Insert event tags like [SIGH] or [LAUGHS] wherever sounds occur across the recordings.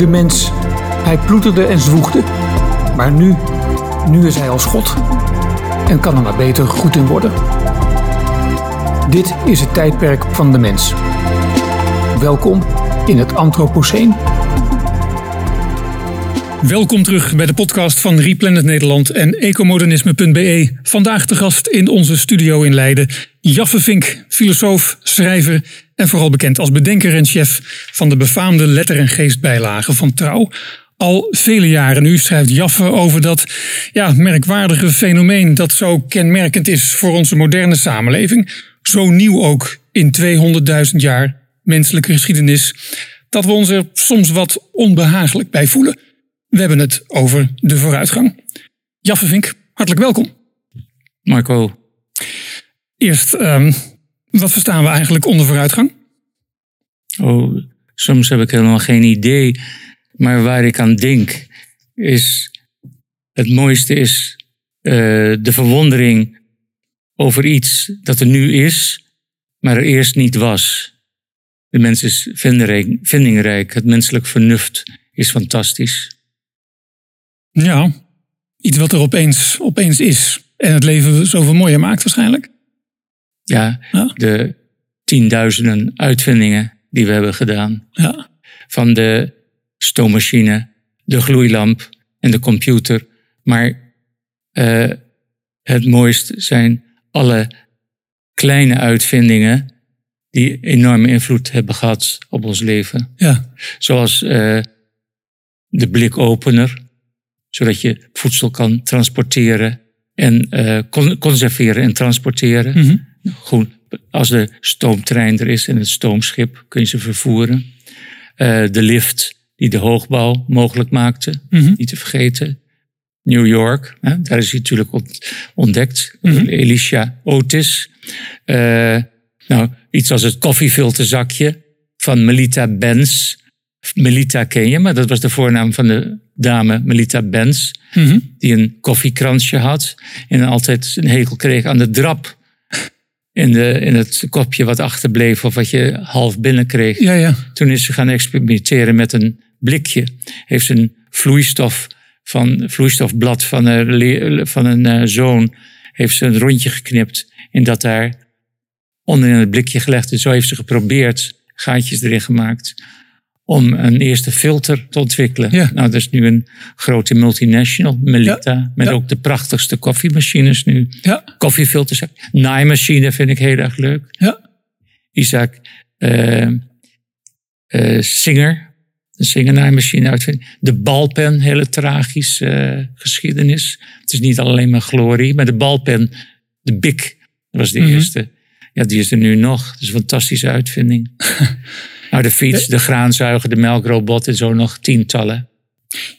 De mens, hij ploeterde en zwoegde. Maar nu, nu is hij als God. En kan er maar beter goed in worden. Dit is het tijdperk van de mens. Welkom in het Anthropoceen. Welkom terug bij de podcast van Replanet Nederland en ecomodernisme.be. Vandaag te gast in onze studio in Leiden Jaffe Vink, filosoof, schrijver en vooral bekend als bedenker en chef van de befaamde letter- en geestbijlagen van Trouw. Al vele jaren nu schrijft Jaffe over dat ja, merkwaardige fenomeen dat zo kenmerkend is voor onze moderne samenleving. Zo nieuw ook in 200.000 jaar menselijke geschiedenis, dat we ons er soms wat onbehagelijk bij voelen. We hebben het over de vooruitgang. Jaffe Vink, hartelijk welkom. Marco. Eerst, um, wat verstaan we eigenlijk onder vooruitgang? Oh, soms heb ik helemaal geen idee. Maar waar ik aan denk, is het mooiste is uh, de verwondering over iets dat er nu is, maar er eerst niet was. De mens is vindingrijk, het menselijk vernuft is fantastisch. Ja, iets wat er opeens, opeens is en het leven zoveel mooier maakt waarschijnlijk. Ja, ja. de tienduizenden uitvindingen die we hebben gedaan. Ja. Van de stoommachine, de gloeilamp en de computer. Maar uh, het mooist zijn alle kleine uitvindingen die enorme invloed hebben gehad op ons leven. Ja. Zoals uh, de blikopener, zodat je voedsel kan transporteren en uh, conserveren en transporteren. Mm -hmm. Goed, als de stoomtrein er is en het stoomschip kun je ze vervoeren. Uh, de lift die de hoogbouw mogelijk maakte, mm -hmm. niet te vergeten. New York, hè, daar is hij natuurlijk ontdekt. Mhm. Mm -hmm. Elisha Otis. Uh, nou, iets als het koffiefilterzakje van Melita Benz. Melita ken je, maar dat was de voornaam van de dame Melita Benz. Mm -hmm. Die een koffiekransje had en altijd een hekel kreeg aan de drap in, de, in het kopje wat achterbleef of wat je half binnenkreeg. Ja, ja. Toen is ze gaan experimenteren met een blikje. Heeft ze een vloeistof van, vloeistofblad van een, van een uh, zoon heeft ze een rondje geknipt en dat daar onder in het blikje gelegd. En zo heeft ze geprobeerd, gaatjes erin gemaakt, om een eerste filter te ontwikkelen. Ja. Nou, dat is nu een grote multinational, Melita, Ja. met Ja. ook de prachtigste koffiemachines nu. Ja, Koffiefilters. Naaimachine vind ik heel erg leuk. ja. Isaac eh, eh, Singer, een Singer-naaimachine uitvinding. De balpen, hele tragische eh, geschiedenis. Het is niet alleen maar glorie, maar de balpen, de Bic, was de Mhm. eerste. Ja, die is er nu nog. Dat is een fantastische uitvinding. [LAUGHS] nou, de fiets, de graanzuiger, de melkrobot en zo nog tientallen.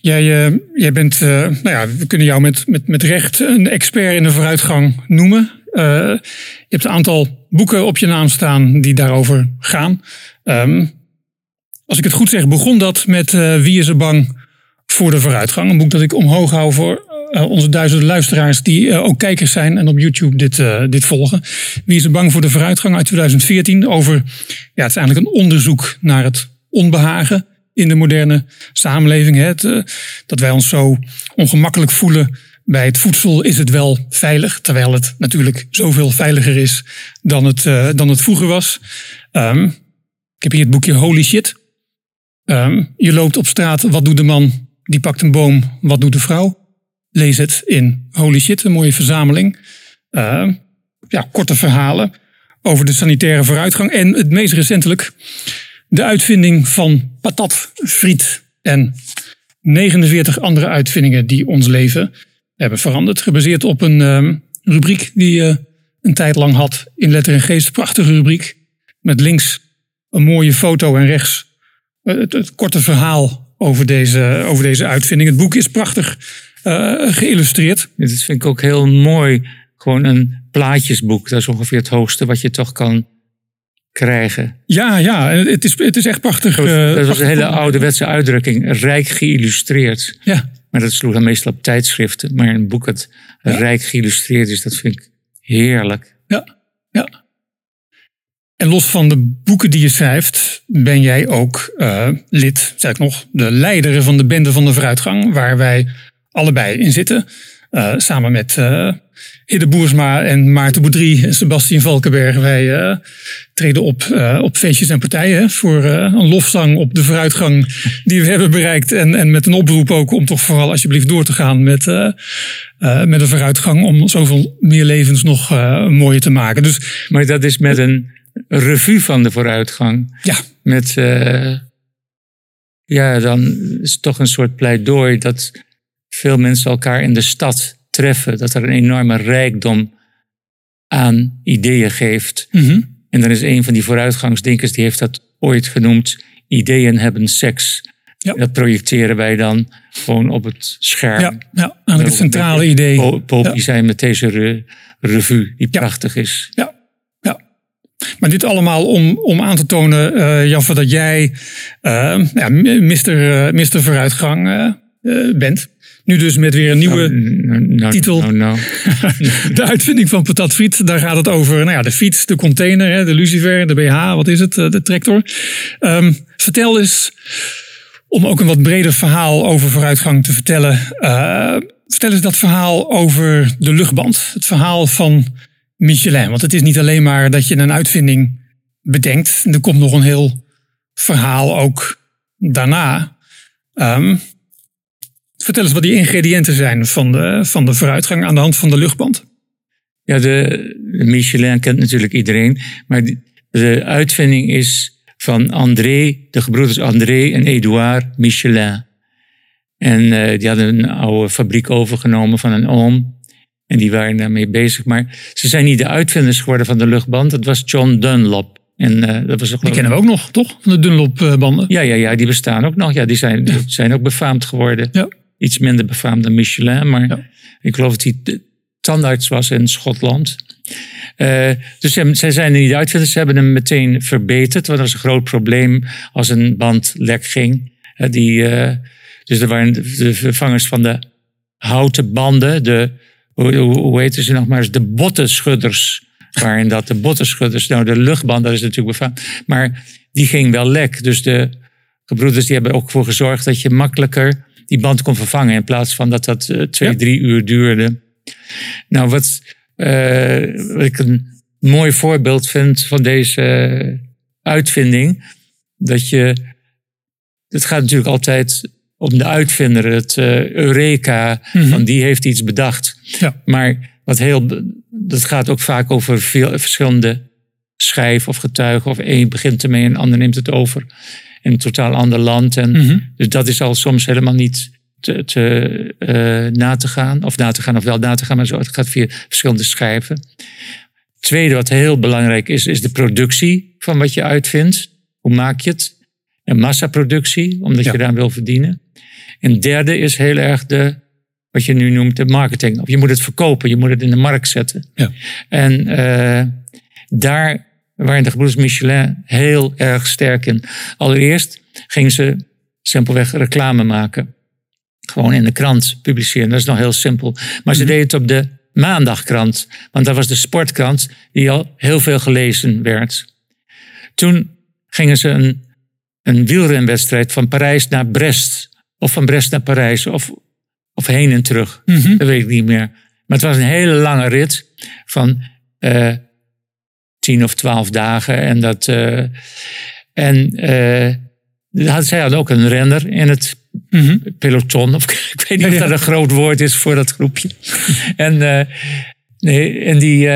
Jij, eh, jij bent, eh, nou ja, we kunnen jou met, met, met recht een expert in de vooruitgang noemen. Eh, je hebt een aantal boeken op je naam staan die daarover gaan. Ehm, als ik het goed zeg, begon dat met Wie is er bang voor de vooruitgang? Een boek dat ik omhoog hou voor eh, onze duizenden luisteraars die eh, ook kijkers zijn en op YouTube dit, eh, dit volgen. Wie is er bang voor de vooruitgang uit 2014? Over, ja, het is eigenlijk een onderzoek naar het onbehagen in de moderne samenleving. Hè? Het, dat wij ons zo ongemakkelijk voelen bij het voedsel. Is het wel veilig? Terwijl het natuurlijk zoveel veiliger is dan het, dan het vroeger was. Ehm, ik heb hier het boekje Holy Shit. Ehm, je loopt op straat, wat doet de man? Die pakt een boom, wat doet de vrouw? Lees het in Holy Shit, een mooie verzameling. Ehm, ja, korte verhalen over de sanitaire vooruitgang. En het meest recentelijk de uitvinding van patat, friet en 49 andere uitvindingen die ons leven hebben veranderd. Gebaseerd op een ehm, rubriek die je een tijd lang had in Letter en Geest. Prachtige rubriek. Met links een mooie foto en rechts eh, het, het korte verhaal over deze, over deze uitvinding. Het boek is prachtig eh, geïllustreerd. Dat vind ik ook heel mooi. Gewoon een plaatjesboek. Dat is ongeveer het hoogste wat je toch kan krijgen. Ja, ja, het is, het is echt prachtig. Dat was, eh, was een hele ouderwetse uitdrukking. Rijk geïllustreerd. Ja, Maar dat sloeg dan meestal op tijdschriften. Maar een boek dat rijk geïllustreerd is, dat vind ik heerlijk. ja, ja. En los van de boeken die je schrijft, ben jij ook uh, lid, zeg ik nog, de leider van de Bende van de Vooruitgang, waar wij allebei in zitten. Uh, samen met uh, Hidde Boersma en Maarten Boudry en Sebastian Valkenberg. Wij treden op op feestjes en partijen voor een lofzang op de vooruitgang die we hebben bereikt. En, en met een oproep ook om toch vooral alsjeblieft door te gaan met, met de vooruitgang. Om zoveel meer levens nog mooier te maken. Dus, maar dat is met een revue van de vooruitgang. Ja. Met, ja, dan is het toch een soort pleidooi dat veel mensen elkaar in de stad treffen. Dat er een enorme rijkdom aan ideeën geeft. Mm En dan is een van die vooruitgangsdenkers, die heeft dat ooit genoemd, ideeën hebben seks. Ja. Dat projecteren wij dan gewoon op het scherm. Ja, ja eigenlijk het centrale idee. Ja. zijn met deze revue, die prachtig is. Ja, maar dit allemaal om, om aan te tonen, uh, Jaffe, dat jij uh, ja, mister, uh, mister Vooruitgang bent. Nu dus met weer een nieuwe no, no, no, titel. [LAUGHS] de uitvinding van patatfriet. Daar gaat het over nou ja, de fiets, de container, de lucifer, de BH, wat is het, de tractor. Um, vertel eens, om ook een wat breder verhaal over vooruitgang te vertellen. vertel eens dat verhaal over de luchtband. Het verhaal van Michelin. Want het is niet alleen maar dat je een uitvinding bedenkt. Er komt nog een heel verhaal ook daarna. Um, vertel eens wat die ingrediënten zijn van de, van de vooruitgang aan de hand van de luchtband. Ja, de, Michelin kent natuurlijk iedereen. Maar de, uitvinding is van André, de gebroeders André en Edouard Michelin. En uh, die hadden een oude fabriek overgenomen van een oom. En die waren daarmee bezig. Maar ze zijn niet de uitvinders geworden van de luchtband. Dat was John Dunlop. En, uh, dat was die kennen we ook nog, toch? Van de Dunlop-banden. Ja, ja, ja, die bestaan ook nog. Ja, die zijn, zijn ook befaamd geworden. Ja. Iets minder befaamd dan Michelin. Maar ja. ik geloof dat hij tandarts was in Schotland. Uh, dus zij zijn niet de uitvinders. Ze hebben hem meteen verbeterd. Want dat was een groot probleem als een band lek ging. Uh, die, dus er waren de vervangers van de houten banden. De, hoe, hoe heten ze nog maar eens, de bottenschudders. Waarin dat de bottenschudders, nou de luchtband, dat is natuurlijk befaamd. Maar die ging wel lek. Dus de gebroeders die hebben ook voor gezorgd dat je makkelijker die band kon vervangen. In plaats van dat dat uh, twee, drie uur duurde. Nou, wat, uh, wat ik een mooi voorbeeld vind van deze uitvinding. Dat je, het gaat natuurlijk altijd om de uitvinder, het uh, Eureka, mm van die heeft iets bedacht. Ja. Maar wat heel, dat gaat ook vaak over veel, verschillende schijven of getuigen. Of één begint ermee en de ander neemt het over. In een totaal ander land. En mm Dus dat is al soms helemaal niet te, te uh, na te gaan. Of na te gaan of wel na te gaan, maar zo, het gaat via verschillende schijven. Tweede wat heel belangrijk is, is de productie van wat je uitvindt. Hoe maak je het? Een massaproductie, omdat je daar wil verdienen. En derde is heel erg de, wat je nu noemt, de marketing. Of je moet het verkopen, je moet het in de markt zetten. Ja. En uh, daar waren de gebroeders Michelin heel erg sterk in. Allereerst gingen ze simpelweg reclame maken. Gewoon in de krant publiceren. Dat is nog heel simpel. Maar ze mhm. deden het op de maandagkrant. Want dat was de sportkrant die al heel veel gelezen werd. Toen gingen ze een, een wielrenwedstrijd van Parijs naar Brest of van Brest naar Parijs. Of, of heen en terug. Mhm. Dat weet ik niet meer. Maar het was een hele lange rit van uh, tien of twaalf dagen. En dat. Uh, en uh, zij hadden ook een renner in het mhm. peloton. Of [LAUGHS] ik weet niet of dat een groot woord is voor dat groepje. [LAUGHS] en, nee, en die.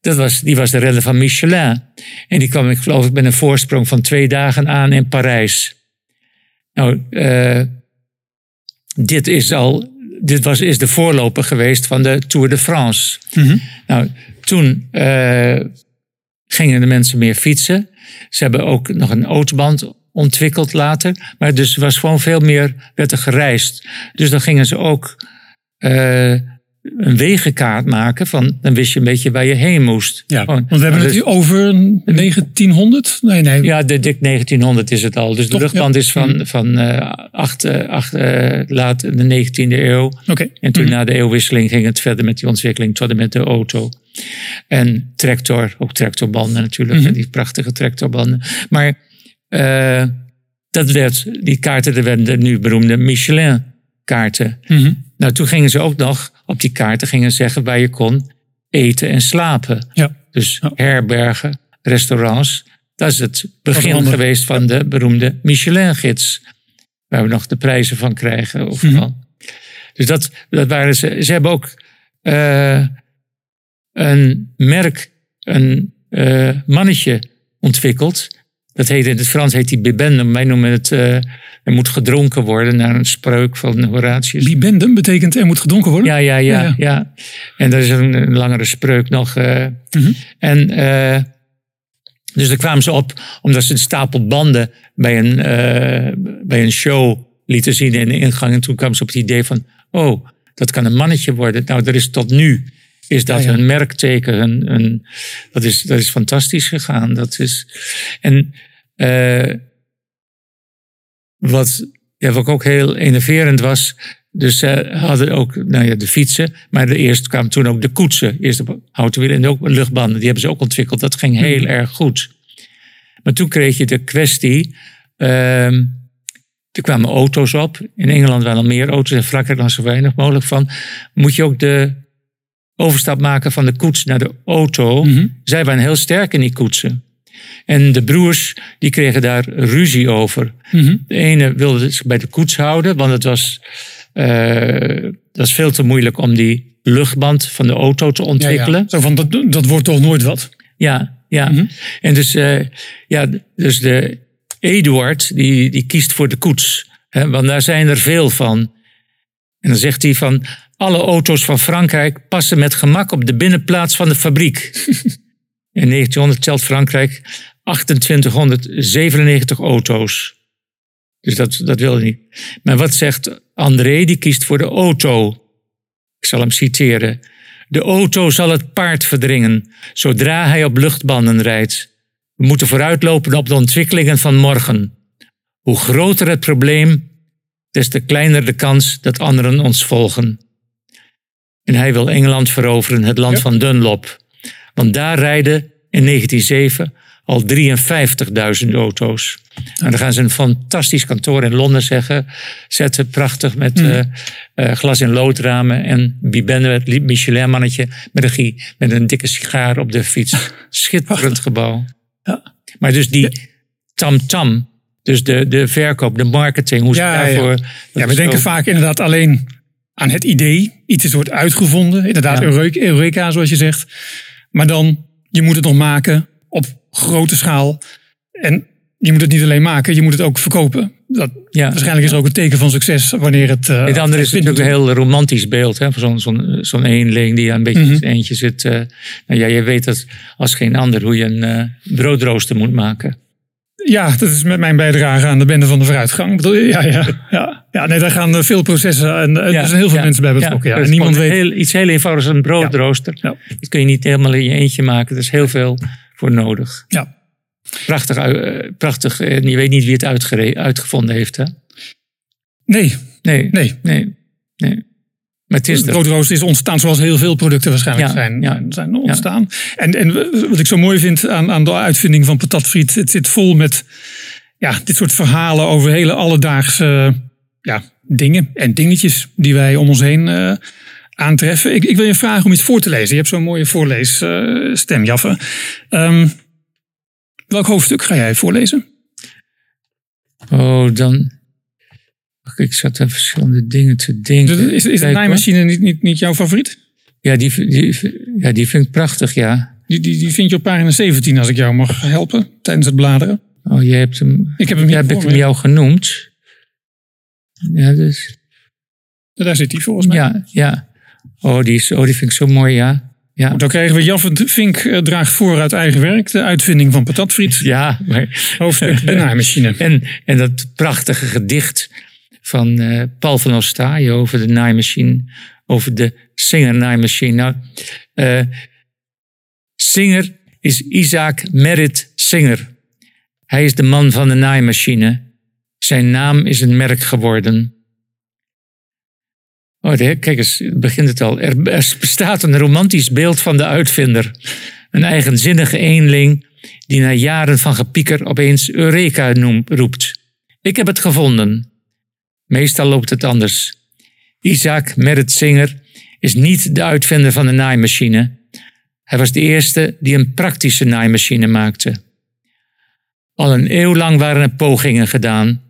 Dat was, die was de renner van Michelin. En die kwam, ik geloof ik, met een voorsprong van twee dagen aan in Parijs. Nou, dit is al, dit was, is de voorloper geweest van de Tour de France. Mm Nou, toen uh, gingen de mensen meer fietsen. Ze hebben ook nog een autoband ontwikkeld later. Maar dus was gewoon veel meer, werd er gereisd. Dus dan gingen ze ook uh, een wegenkaart maken. Van, dan wist je een beetje waar je heen moest. Ja, Gewoon. want we hebben het dus- hier over 1900? Nee, nee. Ja, de dik 1900 is het al. Dus de luchtband ja. is van, van eh, acht, eh, acht, eh, laat de 19e eeuw. Oké. En toen Mhm. na de eeuwwisseling ging het verder met die ontwikkeling tot en met de auto. En tractor, ook tractorbanden natuurlijk, Mhm. en die prachtige tractorbanden. Maar eh, dat werd, die kaarten, dat werden de nu beroemde Michelin-kaarten. Mhm. Nou, toen gingen ze ook nog op die kaarten gingen zeggen waar je kon eten en slapen. Ja. Dus Ja. herbergen, restaurants. Dat is het begin geweest van de beroemde Michelin-gids. Waar we nog de prijzen van krijgen. Overal. Dus dat, dat waren ze. Ze hebben ook eh, een merk, een eh, mannetje ontwikkeld. Dat heet in het Frans heet die bibendum. Wij noemen het, eh, er moet gedronken worden, naar een spreuk van Horatius. Bibendum betekent er moet gedronken worden? Ja, ja, ja, Ja, ja. ja. En dat is een, een langere spreuk nog. eh. Mhm. En eh, dus daar kwamen ze op omdat ze een stapel banden bij een, bij een show lieten zien in de ingang. En toen kwamen ze op het idee van, oh, dat kan een mannetje worden. Nou, er is tot nu is dat Ja, ja. een merkteken. Een, dat, is, dat is fantastisch gegaan. Dat is, en eh, wat, ja, wat ook heel enerverend was. Dus ze hadden ook nou ja, de fietsen, maar eerst kwamen toen ook de koetsen. Eerst de houten wielen en ook luchtbanden. Die hebben ze ook ontwikkeld. Dat ging heel Mhm. erg goed. Maar toen kreeg je de kwestie. ehm, er kwamen auto's op. In Engeland waren al meer auto's. In Frankrijk dan zo weinig mogelijk van. Moet je ook de overstap maken van de koets naar de auto. Mhm. Zij waren heel sterk in die koetsen. En de broers die kregen daar ruzie over. Mhm. De ene wilde zich bij de koets houden, want het was, eh, het was veel te moeilijk om die luchtband van de auto te ontwikkelen. ja. Zo van, dat, dat wordt toch nooit wat? Ja, ja. Mhm. En dus, eh, ja, dus de Eduard, die, die kiest voor de koets. Hè, want daar zijn er veel van. En dan zegt hij van, alle auto's van Frankrijk passen met gemak op de binnenplaats van de fabriek. [LAUGHS] In 1900 telt Frankrijk 2897 auto's. Dus dat, dat wil hij niet. Maar wat zegt André? Die kiest voor de auto. Ik zal hem citeren. De auto zal het paard verdringen, zodra hij op luchtbanden rijdt. We moeten vooruitlopen op de ontwikkelingen van morgen. Hoe groter het probleem, des te kleiner de kans dat anderen ons volgen. En hij wil Engeland veroveren, het land Ja. van Dunlop. Want daar rijden in 1907 al 53.000 auto's. En dan gaan ze een fantastisch kantoor in Londen zeggen, zetten, prachtig met eh, eh, glas- en loodramen. En Bibende, het Michelin-mannetje met een, gie- met een dikke sigaar op de fiets. Schitterend gebouw. Ja. Maar dus die tam-tam, dus de, de verkoop, de marketing, hoe ze Ja, daarvoor... Ja, we denken vaak inderdaad alleen aan het idee. Iets is wordt uitgevonden. Inderdaad, Eureka, zoals je zegt. Maar dan, je moet het nog maken op grote schaal. En je moet het niet alleen maken, je moet het ook verkopen. Dat, Ja. Waarschijnlijk is er ook een teken van succes wanneer het... eh, Het andere is natuurlijk een heel romantisch beeld. Hè? van Zo'n zo'n zo'n eenling die aan een beetje in zijn eentje zit. eh, nou ja, je weet dat als geen ander hoe je een eh, broodrooster moet maken. Ja, dat is met mijn bijdrage aan de bende van de vooruitgang. Ja, ja, ja. ja nee, daar gaan veel processen en er zijn heel veel ja, mensen bij betrokken. Ja, en niemand weet... Heel, iets heel eenvoudigs als een broodrooster. Ja. Dat kun je niet helemaal in je eentje maken. Er is heel veel voor nodig. Ja. Prachtig, eh, prachtig. En je weet niet wie het uitgevonden heeft. Hè? Nee, Nee, nee. nee, nee. Maar het is broodrooster is ontstaan zoals heel veel producten waarschijnlijk Ja, zijn, ja. zijn ontstaan. En, en wat ik zo mooi vind aan, aan de uitvinding van patatfriet, het zit vol met ja, dit soort verhalen over hele alledaagse ja, dingen en dingetjes die wij om ons heen eh, aantreffen. Ik, ik wil je vragen om iets voor te lezen. Je hebt zo'n mooie voorleesstem, Jaffe. Ehm, welk hoofdstuk ga jij voorlezen? Oh, dan. Ik zat aan verschillende dingen te denken. Is, is de naaimachine niet, niet, niet jouw favoriet? Ja die, die, ja, die vind ik prachtig, ja. Die, die, die vind je op pagina 17 als ik jou mag helpen tijdens het bladeren. Oh, je hebt hem. Ik heb hem Ja, heb ik hem jou genoemd? Ja, dus. Daar zit hij volgens mij. Ja, ja. Oh, die, is, oh, die vind ik zo mooi, ja. Ja, Dan krijgen we Jaffe Vink eh, draagt voor uit eigen werk de uitvinding van patatfriet. ja maar, Hoofdstuk de naaimachine. [LAUGHS] en, en dat prachtige gedicht van eh, Paul van Ostaaien over de naaimachine, over de Singer naaimachine. Nou, uh, Singer is Isaac Merritt Singer. Hij is de man van de naaimachine. Zijn naam is een merk geworden. Oh, kijk eens, begint het al. Er, bestaat een romantisch beeld van de uitvinder. Een eigenzinnige eenling die na jaren van gepieker opeens Eureka noemt, roept. Ik heb het gevonden. Meestal loopt het anders. Isaac Merritt Singer is niet de uitvinder van de naaimachine. Hij was de eerste die een praktische naaimachine maakte. Al een eeuw lang waren er pogingen gedaan.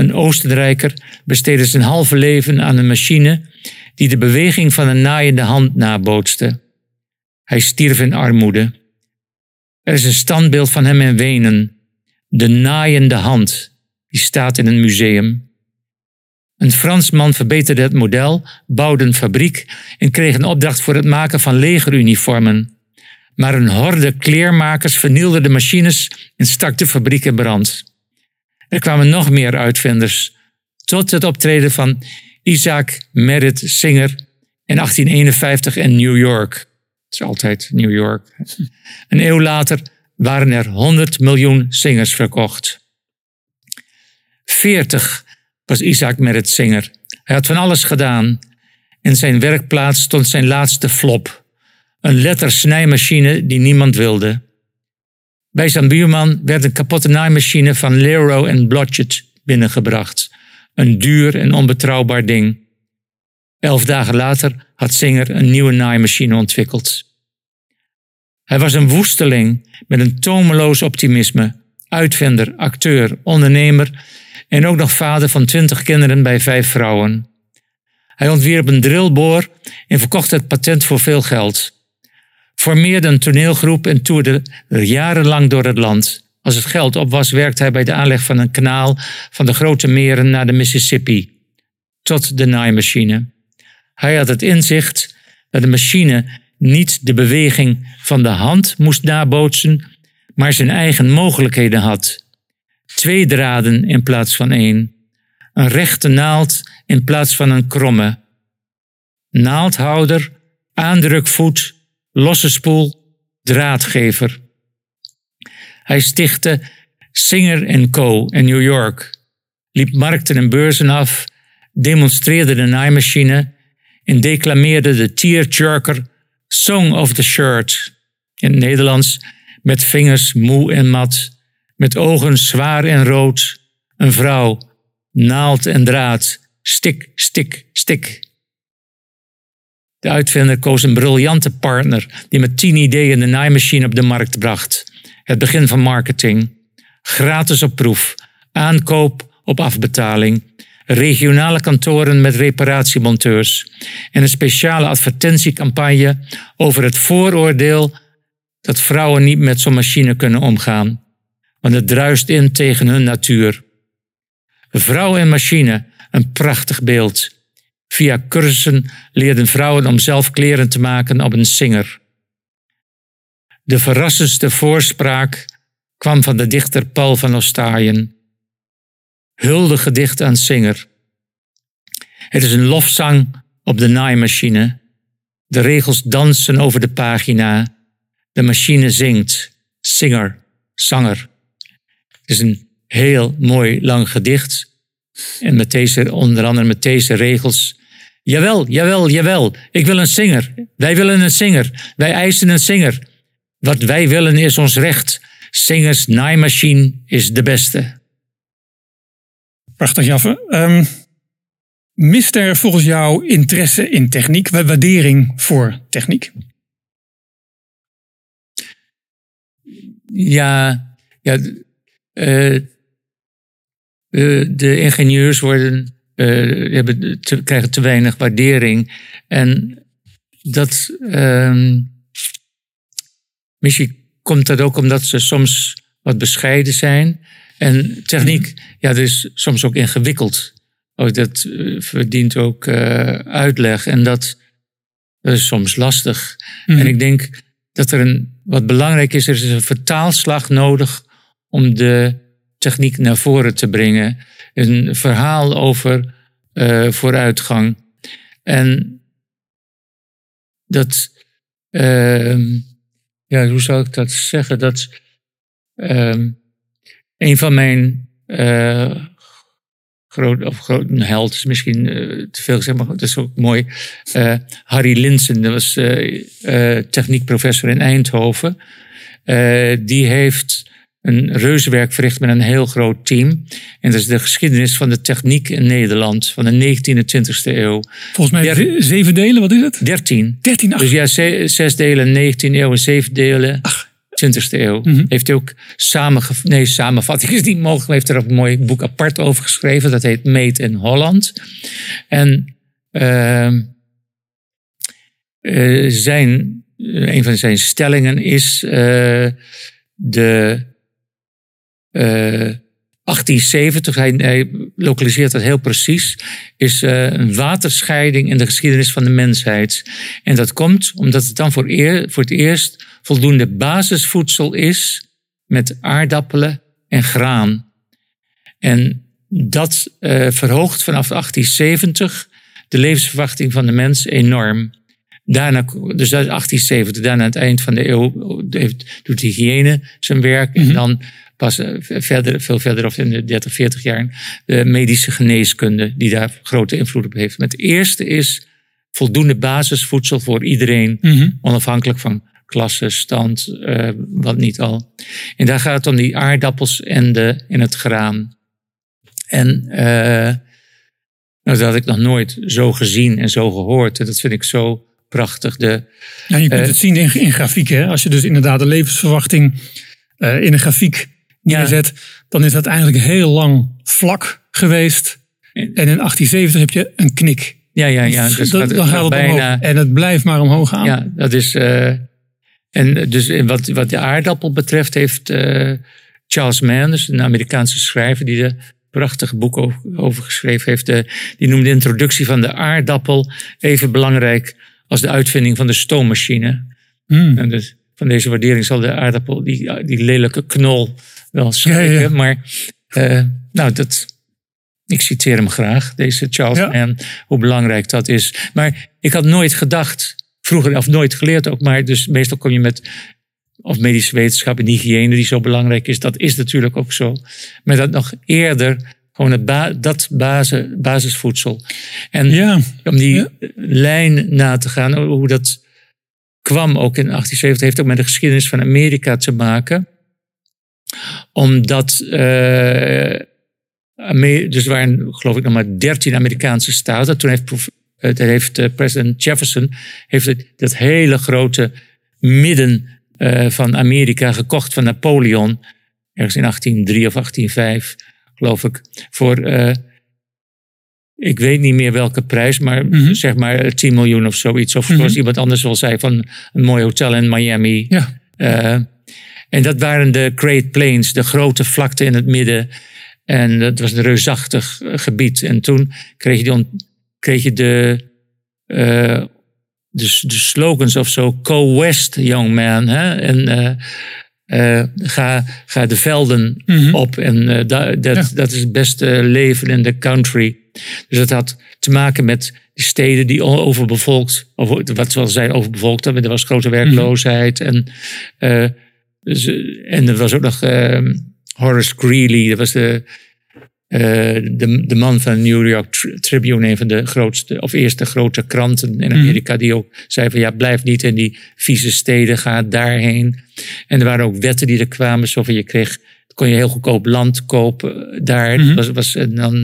Een Oostenrijker besteedde zijn halve leven aan een machine die de beweging van een naaiende hand nabootste. Hij stierf in armoede. Er is een standbeeld van hem in Wenen, de naaiende hand, die staat in een museum. Een Fransman verbeterde het model, bouwde een fabriek en kreeg een opdracht voor het maken van legeruniformen. Maar een horde kleermakers vernielde de machines en stak de fabriek in brand. Er kwamen nog meer uitvinders, tot het optreden van Isaac Merritt Singer in 1851 in New York. Het is altijd New York. Een eeuw later waren er 100 miljoen Singers verkocht. 40 was Isaac Merritt Singer. Hij had van alles gedaan. In zijn werkplaats stond zijn laatste flop. Een lettersnijmachine die niemand wilde. Bij zijn buurman werd een kapotte naaimachine van Leroy Blodgett binnengebracht. Een duur en onbetrouwbaar ding. Elf dagen later had Singer een nieuwe naaimachine ontwikkeld. Hij was een woesteling met een tomeloos optimisme, uitvinder, acteur, ondernemer en ook nog vader van twintig kinderen bij vijf vrouwen. Hij ontwierp een drillboor en verkocht het patent voor veel geld. Formeerde een toneelgroep en toerde jarenlang door het land. Als het geld op was, werkte hij bij de aanleg van een kanaal van de grote meren naar de Mississippi, tot de naaimachine. Hij had het inzicht dat de machine niet de beweging van de hand moest nabootsen, maar zijn eigen mogelijkheden had. Twee draden in plaats van één. Een rechte naald in plaats van een kromme. Naaldhouder, aandrukvoet, losse spoel, draadgever. Hij stichtte Singer Co. in New York, liep markten en beurzen af, demonstreerde de naaimachine en declameerde de tearjerker Song of the Shirt in het Nederlands met vingers moe en mat met ogen zwaar en rood, een vrouw, naald en draad, stik, stik, stik. De uitvinder koos een briljante partner die met tien ideeën de naaimachine op de markt bracht. Het begin van marketing. Gratis op proef. Aankoop op afbetaling. Regionale kantoren met reparatiemonteurs. En een speciale advertentiecampagne over het vooroordeel dat vrouwen niet met zo'n machine kunnen omgaan want het druist in tegen hun natuur. Vrouw en machine, een prachtig beeld. Via cursussen leerden vrouwen om zelf kleren te maken op een singer. De verrassendste voorspraak kwam van de dichter Paul van Ostaaien. gedicht aan Singer. Het is een lofzang op de naaimachine. De regels dansen over de pagina. De machine zingt. Singer, zanger is een heel mooi lang gedicht. En met deze, onder andere met deze regels. Jawel, jawel, jawel. Ik wil een zinger. Wij willen een zinger. Wij eisen een zinger. Wat wij willen is ons recht. Singers naaimachine is de beste. Prachtig, Jaffe. Um, mist er volgens jou interesse in techniek, waardering voor techniek? Ja, ja uh, de ingenieurs worden, uh, hebben te, krijgen te weinig waardering. En dat. Uh, misschien komt dat ook omdat ze soms wat bescheiden zijn. En techniek, ja, dat is soms ook ingewikkeld. Ook dat verdient ook uitleg. En dat, dat, is soms lastig. En mhm. ik denk dat er een. Wat belangrijk is, er is een vertaalslag nodig om de techniek naar voren te brengen. Een verhaal over uh, vooruitgang. En dat, ehm, ja, hoe zou ik dat zeggen? Dat ehm, een van mijn uh, groot, of groot, een held is misschien uh, te veel gezegd, maar dat is ook mooi. Harry Linsen, dat was techniekprofessor in Eindhoven. die heeft een reuzenwerk verricht met een heel groot team. En dat is de geschiedenis van de techniek in Nederland van de 19e en 20e eeuw. Volgens mij Der, zeven delen, wat is het? Dertien. Dertien, Dus ja, zes delen 19e eeuw en zeven delen ach. 20e eeuw. Mm -hmm. Heeft hij ook samengevat, nee, samenvatting is niet mogelijk, heeft er ook een mooi boek apart over geschreven. Dat heet Meet in Holland. En uh, uh, zijn, een van zijn stellingen is uh, de 1870, hij, hij, lokaliseert dat heel precies, is uh, een waterscheiding in de geschiedenis van de mensheid. En dat komt omdat het dan voor, eer, voor het eerst voldoende basisvoedsel is met aardappelen en graan. En dat uh, verhoogt vanaf 1870 de levensverwachting van de mens enorm. Daarna, dus dat is 1870, daarna aan het eind van de eeuw doet de hygiëne zijn werk. Mm -hmm. En dan pas eh, verder, veel verder of in de 30, 40 jaar de medische geneeskunde die daar grote invloed op heeft. het eerste is voldoende basisvoedsel voor iedereen, mm-hmm. onafhankelijk van klasse, stand, uh, wat niet al. En daar gaat het om die aardappels en, de, en het graan. En uh, nou, dat had ik nog nooit zo gezien en zo gehoord. En dat vind ik zo prachtig. De, ja, je kunt uh, het zien in, in grafieken. Als je dus inderdaad de levensverwachting in een grafiek neerzet, dan is dat eigenlijk heel lang vlak geweest. En in 1870 heb je een knik. Ja, ja, ja. Dus dat, dan gaat het bijna, omhoog. En het blijft maar omhoog gaan. Ja, dat is. Uh, en dus wat, wat de aardappel betreft, heeft uh, Charles Mann, dus een Amerikaanse schrijver, die er prachtige boek over, over geschreven heeft. Uh, die noemde de introductie van de aardappel even belangrijk als de uitvinding van de stoommachine. Hmm. En dus van deze waardering zal de aardappel, die, die lelijke knol, wel. Ja, ja. Maar uh, nou, dat, ik citeer hem graag, deze Charles ja. Mann, hoe belangrijk dat is. Maar ik had nooit gedacht, vroeger, of nooit geleerd ook, maar dus meestal kom je met of medische wetenschap en hygiëne die zo belangrijk is. Dat is natuurlijk ook zo. Maar dat nog eerder gewoon het ba dat basis, basisvoedsel. En ja. om die ja. lijn na te gaan, hoe dat kwam ook in 1870, heeft ook met de geschiedenis van Amerika te maken omdat. Uh, dus er waren, geloof ik, nog maar 13 Amerikaanse staten. Toen heeft, uh, heeft uh, president Jefferson heeft dat hele grote midden van Amerika gekocht van Napoleon. Ergens in 1803 of 1805, geloof ik. Voor, ik weet niet meer welke prijs, maar mm -hmm. zeg maar 10 miljoen of zoiets. Of zoals mm -hmm. iemand anders wel zei, van een mooi hotel in Miami. Ja. En dat waren de Great Plains, de grote vlakte in het midden. En dat was een reusachtig gebied. En toen kreeg je, die kreeg je de, uh, de, de, slogans of zo. Go west, young man. Hè? En uh, uh, ga, ga de velden mm -hmm. op. En dat, dat, ja. dat is het beste leven in de country. Dus dat had te maken met die steden die overbevolkt, of wat zoals zij overbevolkt hebben. Er was grote werkloosheid. Mm -hmm. En dus, en er was ook nog uh, Horace Greeley, dat was de, uh, de, de, man van de New York Tribune, een van de grootste, of eerste grote kranten in Amerika, mm. die ook zei van ja, blijf niet in die vieze steden, ga daarheen. En er waren ook wetten die er kwamen, zo van je kreeg, kon je heel goedkoop land kopen daar. Mm -hmm. was, was, en dan,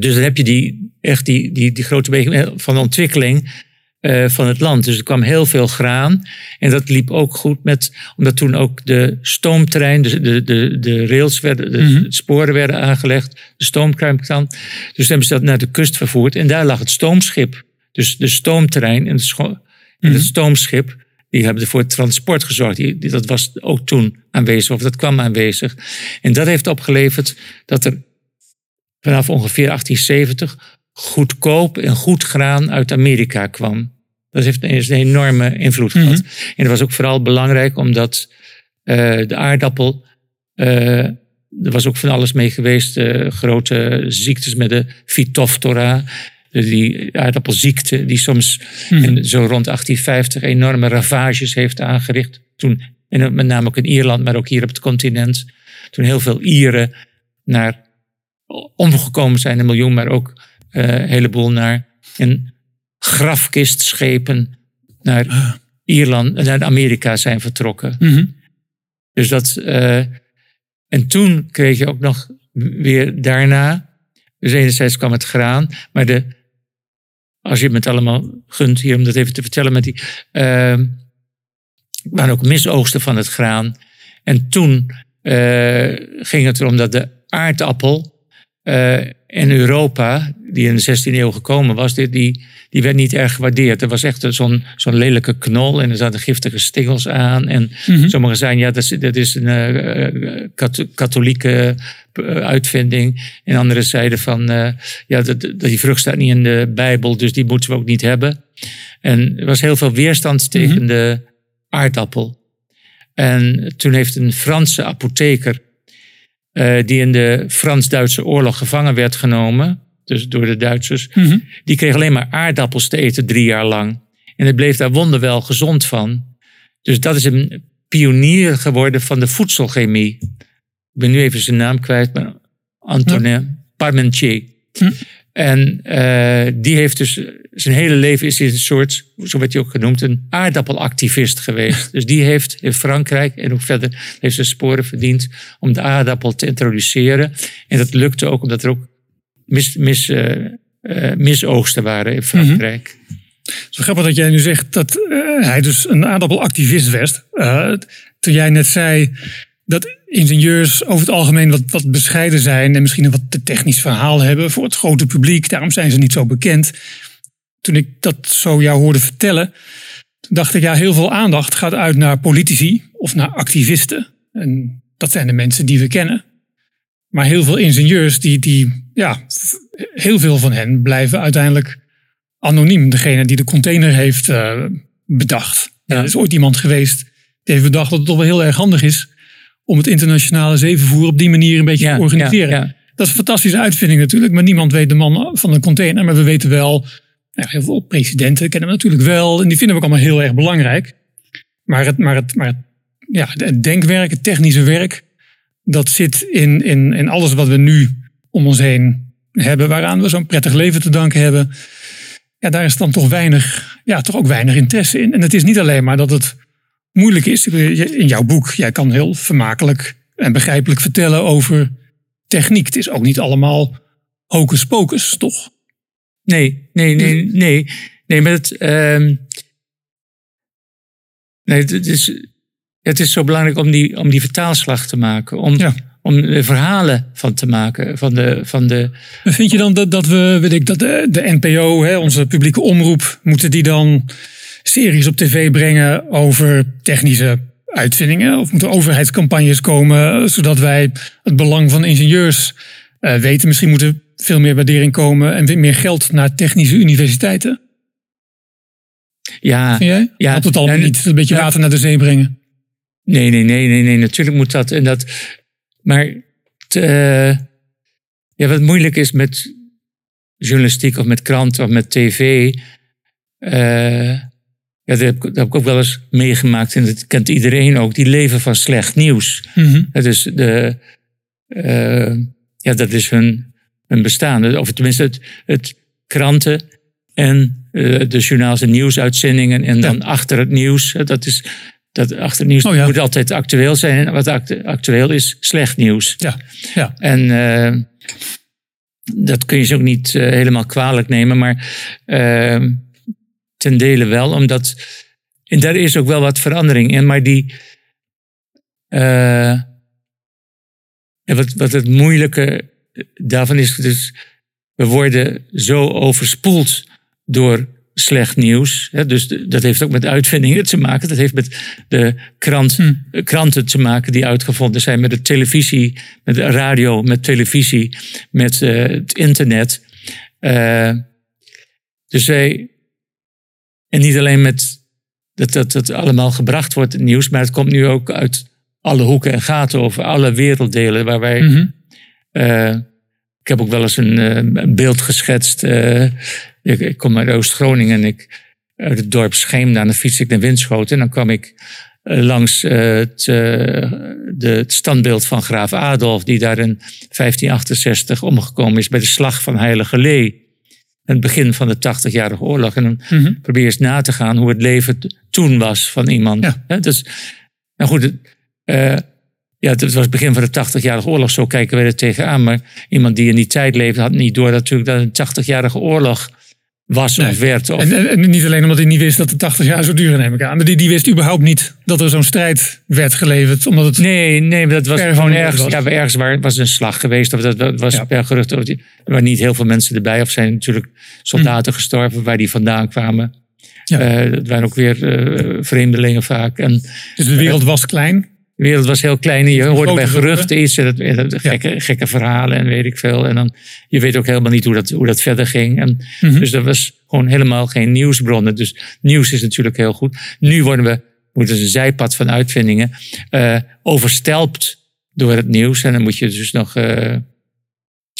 dus dan heb je die, echt die, die, die grote beweging van ontwikkeling uh, van het land. Dus er kwam heel veel graan. En dat liep ook goed met, omdat toen ook de stoomtrein, de, de, de, de rails werden, de mm -hmm. sporen werden aangelegd, de stoomtrein kwam. Dus hebben ze dat naar de kust vervoerd. En daar lag het stoomschip. Dus de stoomtrein en, het mm -hmm. stoomschip, die hebben voor het transport gezorgd. Die, die, dat was ook toen aanwezig, of dat kwam aanwezig. En dat heeft opgeleverd dat er vanaf ongeveer 1870 goedkoop en goed graan uit Amerika kwam. Dat heeft een enorme invloed gehad. Mm -hmm. En dat was ook vooral belangrijk omdat uh, de aardappel. Uh, er was ook van alles mee geweest. Uh, grote ziektes met de Phytophthora. die aardappelziekte, die soms Mhm. in, zo rond 1850 enorme ravages heeft aangericht. Toen, en met name ook in Ierland, maar ook hier op het continent. Toen heel veel Ieren naar omgekomen zijn, een miljoen, maar ook eh, heleboel naar in grafkistschepen naar Ah. Ierland, naar Amerika zijn vertrokken. Mhm. Dus dat. eh, en toen kreeg je ook nog weer daarna. Dus enerzijds kwam het graan, maar de. Als je het allemaal gunt hier om dat even te vertellen met die. eh, waren ook misoogsten van het graan. En toen eh, ging het erom dat de aardappel eh, in Europa, die in de 16e eeuw gekomen was, die, die, die werd niet erg gewaardeerd. Er was echt zo'n zo'n lelijke knol en er zaten giftige stingels aan. En Mhm. sommigen zeiden, ja, dat is, dat is een eh, eh, kat- katholieke uitvinding. En anderen zeiden van, ja, dat, dat- die vrucht staat niet in de Bijbel, dus die moeten we ook niet hebben. En er was heel veel weerstand tegen Mhm. de aardappel. En toen heeft een Franse apotheker, eh, die in de Frans-Duitse oorlog gevangen werd genomen, dus door de Duitsers, Mhm. die kreeg alleen maar aardappels te eten drie jaar lang. En hij bleef daar wonderwel gezond van. Dus dat is een pionier geworden van de voedselchemie. Ik ben nu even zijn naam kwijt, maar Antonin Parmentier. Hm. En eh, die heeft dus zijn hele leven is hij een soort, zo werd hij ook genoemd, een aardappelactivist geweest. [LAUGHS] dus die heeft in Frankrijk en ook verder heeft zijn sporen verdiend om de aardappel te introduceren. En dat lukte ook omdat er ook mis, mis, eh, eh, misoogsten waren in Frankrijk. Zo grappig dat jij nu zegt dat hij dus een aardappelactivist werd. Eh, toen jij net zei dat ingenieurs over het algemeen wat, wat bescheiden zijn en misschien een wat te technisch verhaal hebben voor het grote publiek. Daarom zijn ze niet zo bekend. Toen ik dat zo jou hoorde vertellen, dacht ik ja, heel veel aandacht gaat uit naar politici of naar activisten. En dat zijn de mensen die we kennen. Maar heel veel ingenieurs, die, die, ja, heel veel van hen blijven uiteindelijk anoniem. Degene die de container heeft eh, bedacht. Ja. Er is ooit iemand geweest die heeft bedacht dat het toch wel heel erg handig is om het internationale zeevervoer op die manier een beetje Ja, te organiseren. ja, ja. Dat is een fantastische uitvinding natuurlijk, maar niemand weet de man van de container. Maar we weten wel, nou, heel veel presidenten kennen we natuurlijk wel en die vinden we ook allemaal heel erg belangrijk. Maar het, maar het, maar het, ja, het denkwerk, het technische werk, dat zit in, in, in alles wat we nu om ons heen hebben, waaraan we zo'n prettig leven te danken hebben. Ja, daar is dan toch weinig, ja, toch ook weinig interesse in. En het is niet alleen maar dat het moeilijk is. In jouw boek, jij kan heel vermakelijk en begrijpelijk vertellen over techniek. Het is ook niet allemaal hocus pocus, toch? Nee, nee, nee, nee. Nee, maar het. ehm, nee, het is, het is zo belangrijk om die, om die vertaalslag te maken. Om, Ja. om er verhalen van te maken. Van de, van de, Vind je dan dat, dat we, weet ik, dat de, de NPO, hè, onze publieke omroep, moeten die dan series op tv brengen over technische uitvindingen? Of moeten overheidscampagnes komen, zodat wij het belang van ingenieurs eh, weten? Misschien moet er veel meer waardering komen en meer geld naar technische universiteiten. ja, Vind jij? Ja, dat het allemaal niet een beetje ja. water naar de zee brengen. Nee, nee, nee, nee, nee. Natuurlijk moet dat. En dat maar het, eh, ja, wat moeilijk is met journalistiek of met kranten of met tv. eh, ja, dat, heb, ik- dat heb ik ook wel eens meegemaakt. En dat kent iedereen ook. Die leven van slecht nieuws. Dat is, de, eh, ja, dat is hun, hun bestaan. Of tenminste, het, het kranten en eh, de journaals en nieuwsuitzendingen. En dan achter het nieuws. Dat is, dat achter het nieuws Oh ja. moet altijd actueel zijn. En wat actu- actueel is, slecht nieuws. Ja, ja. En eh, dat kun je ze ook niet helemaal kwalijk nemen, maar ten dele wel, omdat. En daar is ook wel wat verandering in, maar die. eh, wat, wat het moeilijke daarvan is, dus we worden zo overspoeld door slecht nieuws. Hè, dus de- dat heeft ook met uitvindingen te maken. Dat heeft met de krant, Hm. eh, kranten te maken die uitgevonden zijn. Met de televisie, met de radio, met televisie, met eh, het internet. Dus wij... En niet alleen met dat, dat dat allemaal gebracht wordt, het nieuws. Maar het komt nu ook uit alle hoeken en gaten over alle werelddelen waar wij Mhm. eh, ik heb ook wel eens een, eh, een beeld geschetst. eh, ik, ik kom uit Oost-Groningen en ik, uit het dorp Scheem, dan fiets ik naar Winschoten. En dan kwam ik langs het, de, het standbeeld van graaf Adolf, die daar in 1568 omgekomen is bij de slag van Heilige Lee. Het begin van de 80-jarige oorlog. En dan Mhm. probeer eens na te gaan hoe het leven toen was van iemand. Ja. Dus, nou goed, het, eh, ja, het was het begin van de 80-jarige oorlog, zo kijken wij er tegenaan. Maar iemand die in die tijd leefde, had niet door natuurlijk dat een 80-jarige oorlog was Nee. of werd. Of, En, niet alleen omdat hij niet wist dat de 80 jaar zou duren, neem ik aan. Maar die, die wist überhaupt niet dat er zo'n strijd werd geleverd. Omdat het Nee, nee, dat was gewoon ergens, was. ja, ergens waar was een slag geweest. Of dat, dat was Ja. per gerucht. Of die- Er waren niet heel veel mensen erbij. Of zijn natuurlijk soldaten gestorven waar die vandaan kwamen. Ja. Eh, het waren ook weer eh, vreemdelingen vaak. En dus de wereld was klein. De wereld was heel klein. En je hoorde bij geruchten iets. En dat, en dat gekke, gekke verhalen en weet ik veel. En dan, je weet ook helemaal niet hoe dat, hoe dat verder ging. En, Mhm. Dus er was gewoon helemaal geen nieuwsbronnen. Dus nieuws is natuurlijk heel goed. Nu worden we, moeten een zijpad van uitvindingen, eh, overstelpt door het nieuws. En dan moet je dus nog eh,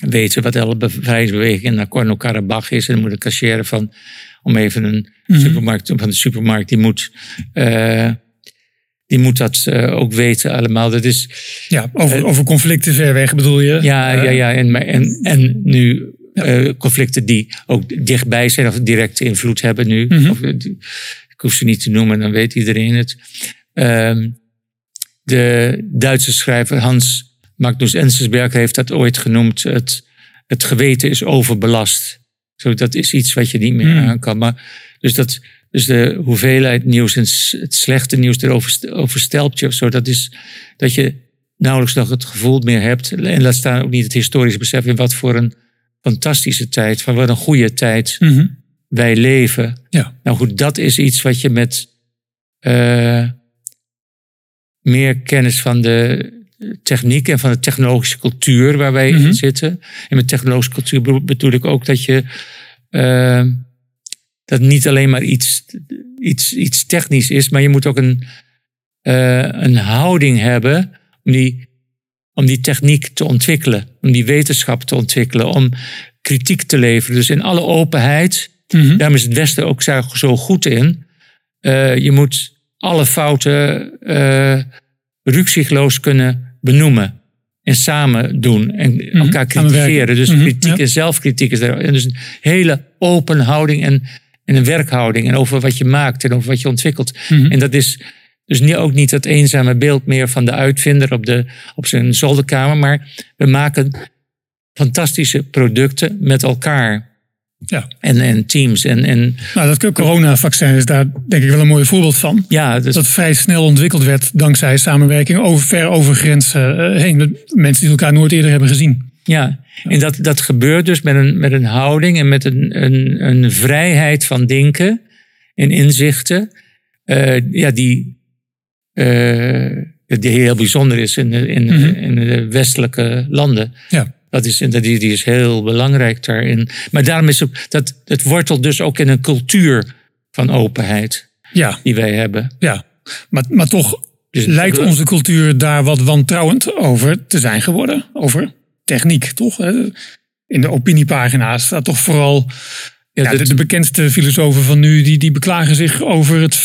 weten wat alle bevrijdingsbeweging in Nagorno-Karabakh is. En dan moet de cashier van, om even een Mhm. supermarkt, van de supermarkt, die moet, eh, die moet dat eh, ook weten allemaal. Dat is, Ja, over, over conflicten ver weg bedoel je? ja, Eh, ja, ja. En, en, en nu eh, conflicten die ook dichtbij zijn of directe invloed hebben nu. Mhm. Of, eh, die- ik hoef ze niet te noemen, dan weet iedereen het. Ehm, de Duitse schrijver Hans Magnus Enzensberger heeft dat ooit genoemd. Het, het geweten is overbelast. Zo, dat is iets wat je niet meer Mhm. aan kan. Maar, dus, dat, dus de hoeveelheid nieuws en het slechte nieuws erover overstelpt je of zo. Dat is dat je nauwelijks nog het gevoel meer hebt. En laat staan ook niet het historisch besef in wat voor een fantastische tijd, van wat een goede tijd mhm. wij leven. Ja. Nou goed, dat is iets wat je met eh, meer kennis van de techniek en van de technologische cultuur waar wij Mhm. in zitten. En met technologische cultuur bedoel- bedoel ik ook dat je eh, dat niet alleen maar iets, iets, iets technisch is, maar je moet ook een, eh, een houding hebben om die, om die techniek te ontwikkelen, om die wetenschap te ontwikkelen, om kritiek te leveren. Dus in alle openheid. Mhm. Daarom is het Westen ook zo zo goed in. Eh, je moet alle fouten uh, rukzichtloos kunnen benoemen. En samen doen. En elkaar kritiseren. Dus Mhm, kritiek en zelfkritiek is er. En dus een hele open houding en, en een werkhouding. En over wat je maakt en over wat je ontwikkelt. Mhm. En dat is dus niet, ook niet dat eenzame beeld meer van de uitvinder op, de, op zijn zolderkamer. Maar we maken fantastische producten met elkaar. Ja. En, en teams. En, en Nou, dat coronavaccin is daar denk ik wel een mooi voorbeeld van. ja, dus, Dat vrij snel ontwikkeld werd dankzij samenwerking over, ver over grenzen eh, heen. Met mensen die elkaar nooit eerder hebben gezien. Ja. En dat, dat gebeurt dus met een, met een houding en met een, een, een vrijheid van denken en inzichten. eh, ja, die, eh, die heel bijzonder is in de, in, Mhm. in de westelijke landen. Ja. Dat is, dat- die, die is heel belangrijk daarin. Maar daarom is ook, dat, het wortelt dus ook in een cultuur van openheid Ja, die wij hebben. ja. Maar, maar toch Dus- lijkt onze cultuur daar wat wantrouwend over te zijn geworden. Over techniek, toch? In de opiniepagina's staat toch vooral... Ja, de, de bekendste filosofen van nu, die, die beklagen zich over het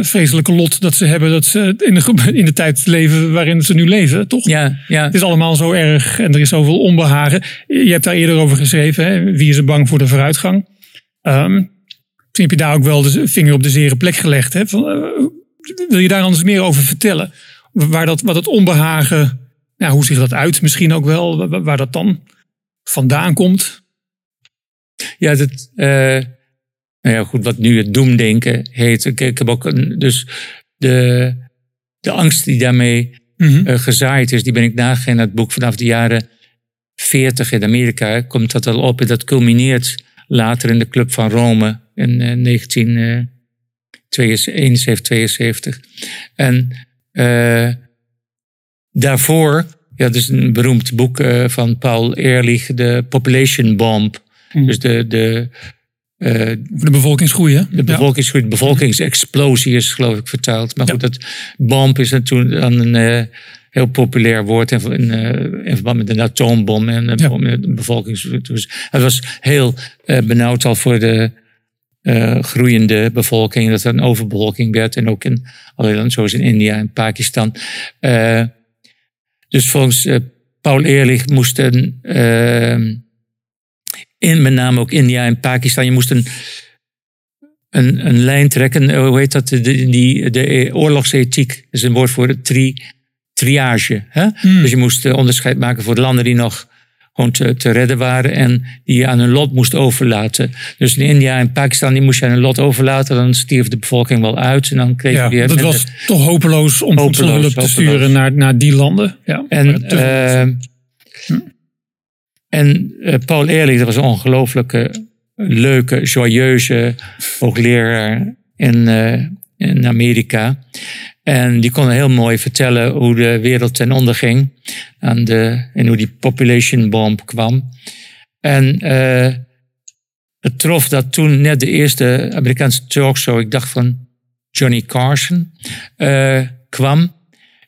vreselijke lot dat ze hebben. Dat ze in de, [LAUGHS] in de tijd leven waarin ze nu leven, toch? ja, ja, Het is allemaal zo erg en er is zoveel onbehagen. Je hebt daar eerder over geschreven. Hè? Wie is er bang voor de vooruitgang? Ehm, misschien heb je daar ook wel de vinger op de zere plek gelegd. Hè? Van, eh, wil je daar anders meer over vertellen? Waar dat, wat het onbehagen, ja, hoe zich dat uit misschien ook wel? Waar, waar dat dan vandaan komt? Ja, dat, eh, nou ja, goed, wat nu het doemdenken heet. Ik, ik heb ook een, dus de, de angst die daarmee Mhm. eh, gezaaid is, die ben ik nagegaan in het boek vanaf de jaren 40 in Amerika. Komt dat al op en dat culmineert later in de Club van Rome in eh, 1971, 72. En eh, daarvoor, ja, dat is een beroemd boek eh, van Paul Ehrlich, de Population Bomb. Mhm. Dus de, de, Voor de bevolkingsgroei, hè? de bevolkingsgroei, de bevolkingsexplosie is geloof ik vertaald. Maar Ja. goed, dat bomb is toen dan een, eh, heel populair woord in, in, in verband met een atoombom en de Ja. bevolkings. Dus het was heel benauwd al voor de groeiende bevolking, dat er een overbevolking werd. En ook in allerlei landen, zoals in India en Pakistan. Dus volgens eh, Paul Ehrlich moesten, eh, in, met name ook India en Pakistan, je moest een, een, een lijn trekken. eh, Hoe heet dat? De, die, de oorlogsethiek is een woord voor tri, triage. Hè? Dus je moest eh, onderscheid maken voor de landen die nog gewoon te, te redden waren en die je aan hun lot moest overlaten. Dus in India en Pakistan die moest je aan hun lot overlaten, dan stierf de bevolking wel uit en dan kreeg je Ja, weer... het was toch hopeloos om voedselhulp te sturen naar, naar die landen. Ja, En, eh, en eh, Paul Ehrlich, dat was een ongelooflijke, leuke, joyeuze hoogleraar in, eh, in Amerika. En die kon heel mooi vertellen hoe de wereld ten onder ging. Aan de, en hoe die population bomb kwam. En eh, het trof dat toen net de eerste Amerikaanse talkshow, ik dacht van Johnny Carson, eh, kwam.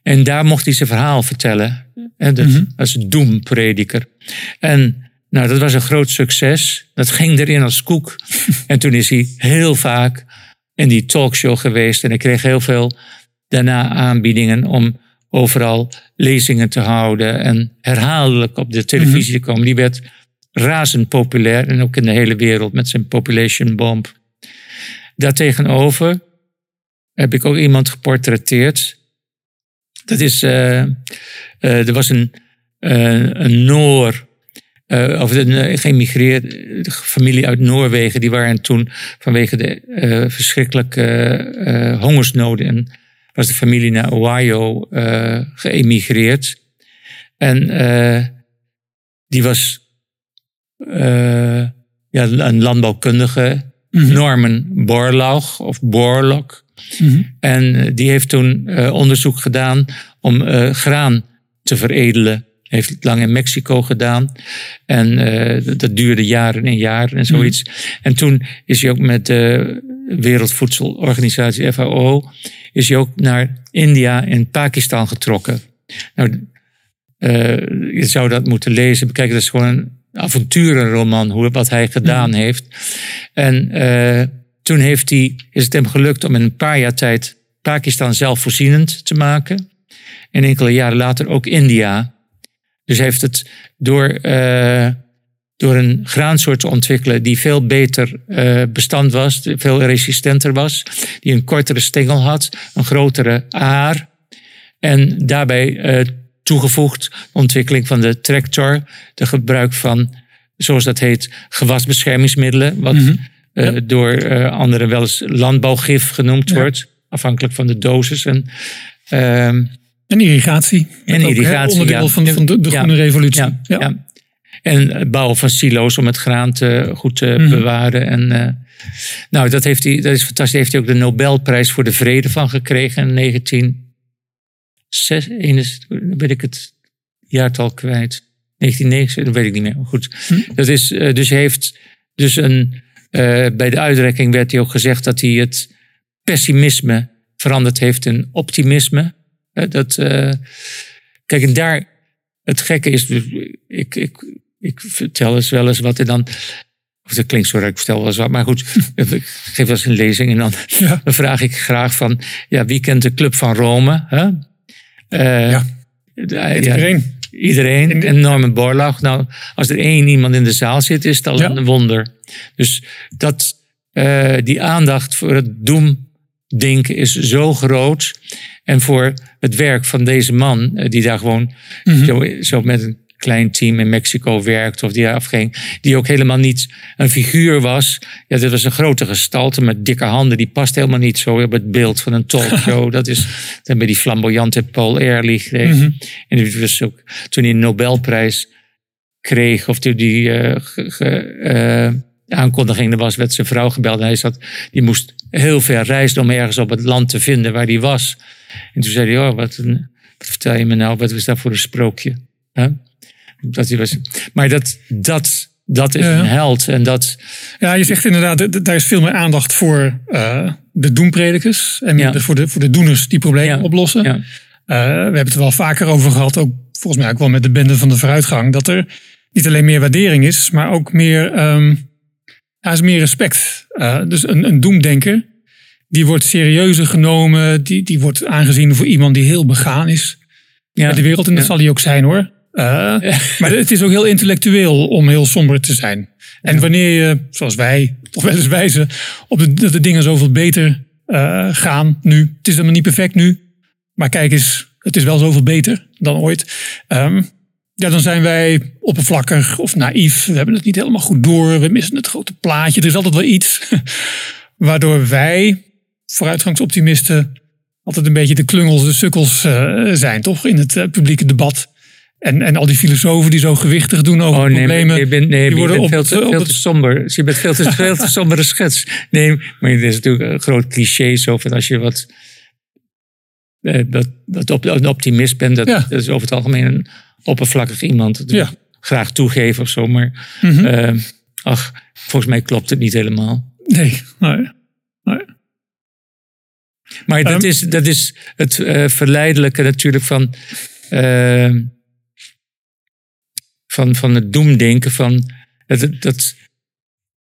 En daar mocht hij zijn verhaal vertellen. En dat, als doemprediker. En nou, dat was een groot succes. Dat ging erin als koek. [LAUGHS] en toen is hij heel vaak in die talkshow geweest. En ik kreeg heel veel daarna aanbiedingen om overal lezingen te houden. En herhaaldelijk op de televisie te komen. Die werd razend populair. En ook in de hele wereld met zijn population bomb. Daartegenover heb ik ook iemand geportretteerd. Dat is, eh, eh, er was een, eh, een Noor, of een geëmigreerde familie uit Noorwegen. Die waren toen vanwege de verschrikkelijke hongersnoden. En was de familie naar Ohio eh, geëmigreerd. En eh, die was eh, ja, een landbouwkundige, Norman Borlaug of Borlaug. En eh, die heeft toen onderzoek gedaan om graan te veredelen. Heeft het lang in Mexico gedaan. En dat- dat duurde jaren en jaren en zoiets. En toen is hij ook met de Wereldvoedselorganisatie FAO... is hij ook naar India en Pakistan getrokken. Nou, eh, je zou dat moeten lezen, bekijken. Dat is gewoon een avonturenroman, hoe, wat hij gedaan heeft. En eh, toen heeft hij, is het hem gelukt om in een paar jaar tijd Pakistan zelfvoorzienend te maken. En enkele jaren later ook India. Dus hij heeft het door, eh, door een graansoort te ontwikkelen die veel beter eh, bestand was, veel resistenter was, die een kortere stengel had, een grotere aar. En daarbij eh, toegevoegd de ontwikkeling van de tractor, de gebruik van, zoals dat heet, gewasbeschermingsmiddelen, wat eh, door anderen wel eens landbouwgif genoemd wordt, afhankelijk van de dosis. En, ehm, En irrigatie. En irrigatie, Onderdeel ja. van, van de, de groene revolutie. ja. En het bouwen van silo's om het graan te, goed te Mhm. bewaren. En, eh, nou, dat, heeft hij, dat is fantastisch. Daar heeft hij ook de Nobelprijs voor de Vrede van gekregen in 1961. weet ik het jaartal kwijt. 1990, dat weet ik niet meer. Goed. Mhm. Dat is, eh, dus hij heeft dus een, eh, bij de uitreiking werd hij ook gezegd dat hij het pessimisme veranderd heeft in optimisme. Dat, kijk, en daar, het gekke is, ik, ik, ik vertel eens wel eens wat en dan, of dat klinkt zo raar, ik vertel wel eens wat, maar goed, [LAUGHS] ik geef wel eens een lezing en dan, Ja. [LAUGHS] dan vraag ik graag van, ja, wie kent de Club van Rome? Hè? Eh, Ja. de- ja, Iedereen. Iedereen. En Norman Borlaug. Nou, als er één iemand in de zaal zit, is het al Ja. een wonder. Dus dat, eh, die aandacht voor het doemdenken is zo groot. En voor het werk van deze man, eh, die daar gewoon zo, zo met een klein team in Mexico werkt, of die afging, die ook helemaal niet een figuur was. Ja, dit was een grote gestalte met dikke handen, die past helemaal niet zo op het beeld van een talkshow. [LAUGHS] dat is dan bij die flamboyante Paul Ehrlich. kreeg. En die was ook, toen hij een Nobelprijs kreeg, of toen die eh, ge- ge- eh, aankondiging er was, werd zijn vrouw gebeld. En hij zat, die moest heel ver reizen om ergens op het land te vinden waar hij was. En toen zei hij, oh, wat, een, wat vertel je me nou? Wat was dat voor een sprookje? Dat hij was, maar dat, dat, dat is Ja. een held. En dat, Ja, je zegt inderdaad, daar is veel meer aandacht voor eh, de doempredikers. En Ja. de- voor, de, voor de doeners die problemen Ja. oplossen. ja, we hebben het er wel vaker over gehad, ook volgens mij ook wel met de bende van de vooruitgang, dat er niet alleen meer waardering is, maar ook meer, um, is meer respect. dus een, een doemdenker, die wordt serieuzer genomen, die, die wordt aangezien voor iemand die heel begaan is ja. de wereld. En dat zal hij ook zijn hoor. Maar [LAUGHS] het is ook heel intellectueel om heel somber te zijn. En wanneer je, zoals wij, [LAUGHS] toch wel eens wijzen, op de, dat de dingen zoveel beter uh, gaan nu. Het is helemaal niet perfect nu. Maar kijk eens, het is wel zoveel beter dan ooit. Um, ja, dan zijn wij oppervlakkig of naïef. We hebben het niet helemaal goed door. We missen het grote plaatje. Er is altijd wel iets. [LAUGHS] Waardoor wij, vooruitgangsoptimisten, altijd een beetje de klungels, de sukkels uh, zijn, toch? In het publieke debat. En, en al die filosofen die zo gewichtig doen over oh, nee, problemen. Je bent, nee, die worden je bent veel, te, veel te somber. Je bent veel te, veel te sombere schets. Nee, maar het is natuurlijk een groot cliché zo van als je wat... Eh, dat, dat op, een optimist bent, dat, dat, is over het algemeen een oppervlakkig iemand. Ja. Graag toegeven of zo, maar... Mm -hmm. uh, ach, volgens mij klopt het niet helemaal. Nee, nee. nee. Maar dat, um, is, dat is het uh, verleidelijke natuurlijk van... Uh, van, van het doemdenken. Van, dat, dat,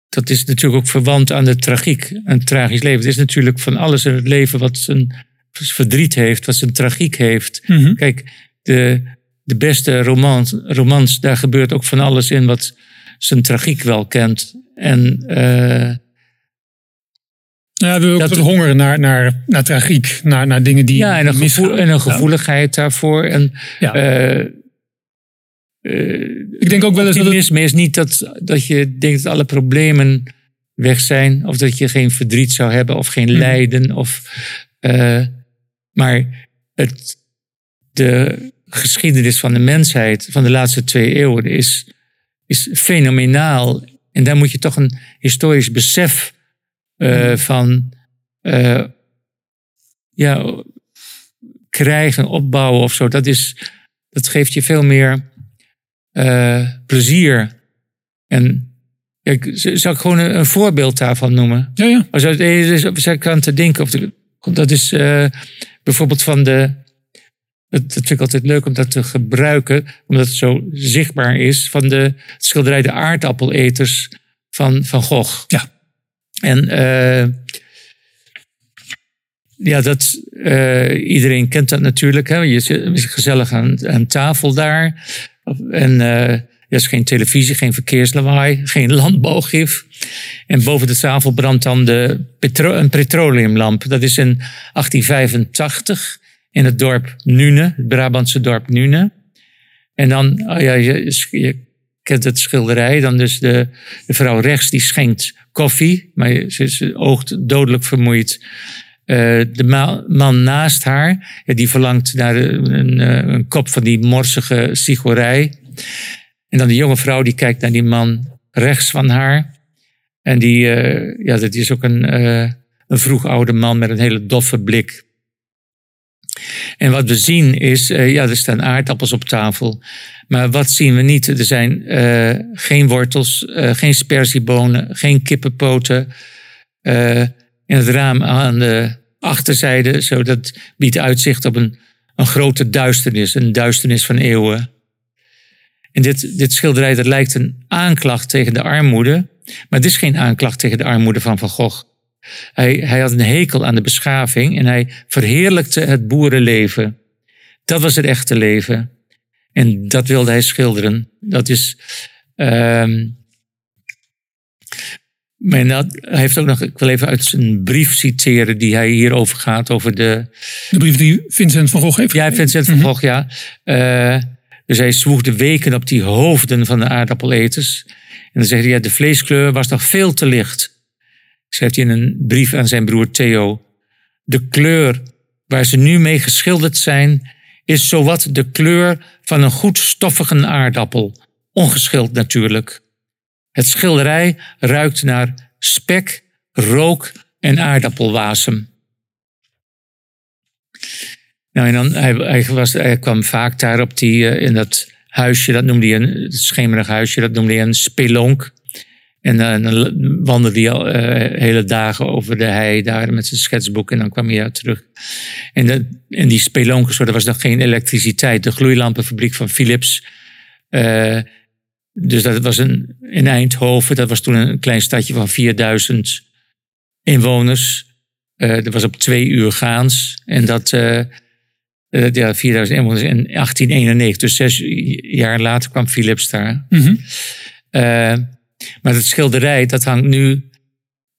dat is natuurlijk ook verwant aan de tragiek, een tragisch leven. Het is natuurlijk van alles in het leven wat zijn verdriet heeft, wat zijn tragiek heeft. Mhm. Kijk, de, de beste romans, romans, daar gebeurt ook van alles in wat zijn tragiek wel kent. En uh, ja, we ook dat, honger naar, naar, naar tragiek, naar, naar dingen die. Ja, en een, gevoel, en een gevoeligheid daarvoor. En ja. uh, ik denk ook wel eens dat is niet dat, dat je denkt dat alle problemen weg zijn. Of dat je geen verdriet zou hebben of geen hmm. lijden. Of, uh, maar het, de geschiedenis van de mensheid van de laatste twee eeuwen is, is fenomenaal. En daar moet je toch een historisch besef uh, van ja, krijgen, opbouwen of zo. Dat, is, dat geeft je veel meer uh, plezier. En ik, zal ik gewoon een, voorbeeld daarvan noemen? Ja, ja. Als ik aan te denken. Of de, dat is uh, bijvoorbeeld van de. Dat vind ik altijd leuk om dat te gebruiken, omdat het zo zichtbaar is. Van de schilderij De Aardappeleters van Van Gogh. Ja. En uh, ja, dat, uh, iedereen kent dat natuurlijk. Hè? Je zit gezellig aan, aan tafel daar. En uh, er is geen televisie, geen verkeerslawaai, geen landbouwgif. En boven de tafel brandt dan de een petroleumlamp. Dat is in 1885 in het dorp Nune, het Brabantse dorp Nune. En dan, oh ja, je, je kent het schilderij, dan dus de, de vrouw rechts die schenkt koffie, maar ze, ze oogt dodelijk vermoeid. Uh, de man naast haar, die verlangt naar een, een, een, kop van die morsige sigorij. En dan de jonge vrouw die kijkt naar die man rechts van haar. En die, uh, ja, dat is ook een, een vroeg oude man met een hele doffe blik. En wat we zien is, ja, er staan aardappels op tafel. Maar wat zien we niet? Er zijn geen wortels, geen sperziebonen, geen kippenpoten in het raam aan de achterzijde. Zo dat biedt uitzicht op een, een grote duisternis, een duisternis van eeuwen. En dit, dit schilderij dat lijkt een aanklacht tegen de armoede, maar het is geen aanklacht tegen de armoede van Van Gogh. Hij, hij had een hekel aan de beschaving en hij verheerlijkte het boerenleven. Dat was het echte leven. En dat wilde hij schilderen. Dat is. Uh, maar dat, hij heeft ook nog, ik wil even uit zijn brief citeren die hij hierover gaat, over de... De brief die Vincent van Gogh heeft Ja, Vincent van mhm. Gogh, ja. Uh, dus hij zwoegde weken op die hoofden van de aardappeleters. En dan zegt hij, ja, de vleeskleur was nog veel te licht. Schrijft hij in een brief aan zijn broer Theo. De kleur waar ze nu mee geschilderd zijn, is zowat de kleur van een goed stoffige aardappel. Ongeschild natuurlijk. Het schilderij ruikt naar spek, rook en aardappelwasem. Nou, en dan, hij, was, hij kwam vaak daar op die, uh, in dat huisje, dat noemde hij een schemerig huisje, dat noemde hij een spelonk. En eh, dan wandelde hij al eh, hele dagen over de hei daar met zijn schetsboek. En dan kwam hij uit terug. En, de, en die spelonkers, er was nog geen elektriciteit. De gloeilampenfabriek van Philips. eh, dus dat was een, in Eindhoven. Dat was toen een klein stadje van 4000 inwoners. Eh, dat was op twee uur gaans. En dat... eh, eh, ja, 4000 inwoners in 1891. Dus zes jaar later kwam Philips daar. Mhm. Maar dat schilderij, dat hangt nu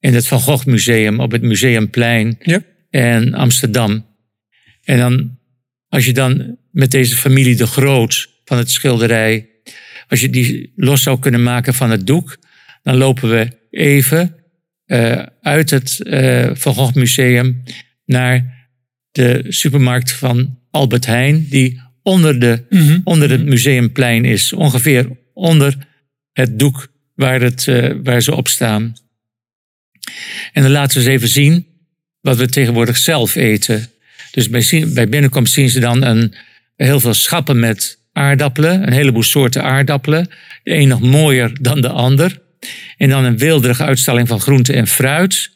in het Van Gogh Museum op het Museumplein Ja. in Amsterdam. En dan, als je dan met deze familie de Groot van het schilderij, als je die los zou kunnen maken van het doek, dan lopen we even eh, uit het eh, Van Gogh Museum naar de supermarkt van Albert Heijn, die onder, de, Mhm. onder het museumplein is. Ongeveer onder het doek waar, het, eh, waar ze op staan. En dan laten ze eens even zien wat we tegenwoordig zelf eten. Dus bij binnenkomst zien ze dan een, heel veel schappen met aardappelen. Een heleboel soorten aardappelen. De een nog mooier dan de ander. En dan een weelderige uitstalling van groenten en fruit.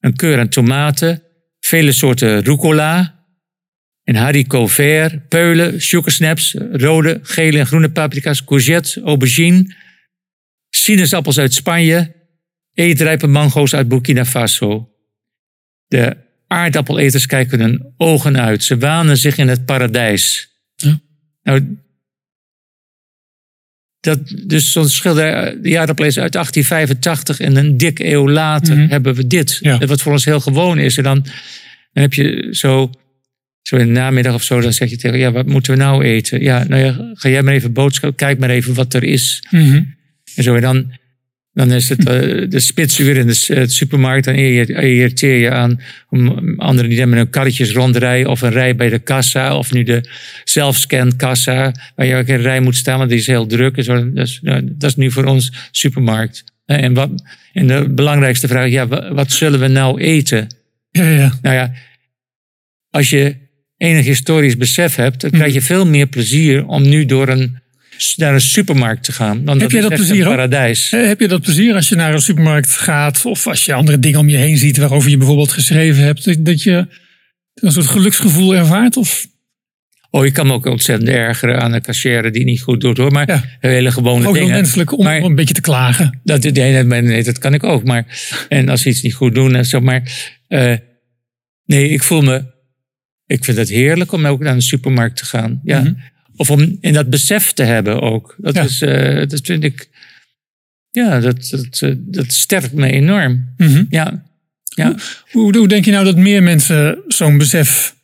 Een keur aan tomaten. Vele soorten rucola. En haricot vert, peulen, sugarsnaps, rode, gele en groene paprika's, courgette, aubergine, sinaasappels uit Spanje, eetrijpe mango's uit Burkina Faso. De aardappeleters kijken hun ogen uit. Ze wanen zich in het paradijs. Ja. Nou, dat, dus zo'n schilderij, de aardappeleters uit 1885 en een dik eeuw later Mhm. hebben we dit. Ja. Wat voor ons heel gewoon is. En dan, dan heb je zo zo in de namiddag of zo, dan zeg je tegen, ja, wat moeten we nou eten? Ja, nou ja, ga jij maar even boodschappen, kijk maar even wat er is. Mhm. En zo, en dan, dan is het eh, de spitsuur in de eh, supermarkt, dan irriteer je aan om anderen die dan met hun karretjes rondrijden, of een rij bij de kassa, of nu de zelfscan kassa, waar je ook in een rij moet staan, want die is heel druk. En zo, dat, is, nou, dat is nu voor ons supermarkt. Eh, En, wat, en de belangrijkste vraag, ja, wa- wat zullen we nou eten? Ja, ja. Nou ja, als je enig historisch besef hebt, dan krijg je Hm. veel meer plezier om nu door een, naar een supermarkt te gaan. Dan Heb jij is dat plezier een ook? paradijs. Heb je dat plezier als je naar een supermarkt gaat of als je andere dingen om je heen ziet waarover je bijvoorbeeld geschreven hebt, dat- dat je een soort geluksgevoel ervaart? Of Oh, je kan me ook ontzettend ergeren aan een cashier die niet goed doet hoor. Maar Ja. hele gewone ook dingen. menselijk om, Maar- om een beetje te klagen? Dat, nee, nee, nee, nee, dat kan ik ook. Maar, en als ze iets niet goed doen en zo. Maar eh, nee, ik voel me. Ik vind het heerlijk om ook naar een supermarkt te gaan. Ja. Mhm. Of om in dat besef te hebben ook. Dat, Ja. is, eh, dat vind ik. Ja, dat, dat, eh, dat sterkt me enorm. Mhm. Ja. ja. Hoe, hoe denk je nou dat meer mensen zo'n besef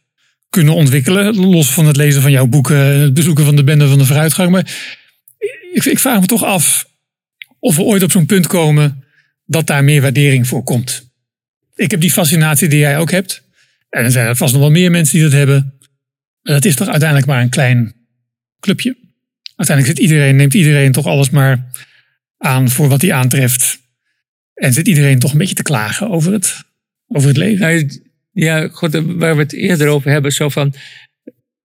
kunnen ontwikkelen? Los van het lezen van jouw boeken, het bezoeken van de Bende van de Vooruitgang. Maar ik, ik vraag me toch af of we ooit op zo'n punt komen dat daar meer waardering voor komt. Ik heb die fascinatie die jij ook hebt. En er zijn er vast nog wel meer mensen die dat hebben. Maar dat is toch uiteindelijk maar een klein clubje. Uiteindelijk zit iedereen, neemt iedereen toch alles maar aan voor wat hij aantreft. En zit iedereen toch een beetje te klagen over het, over het leven. Nou, ja, goed, waar we het eerder over hebben, zo van.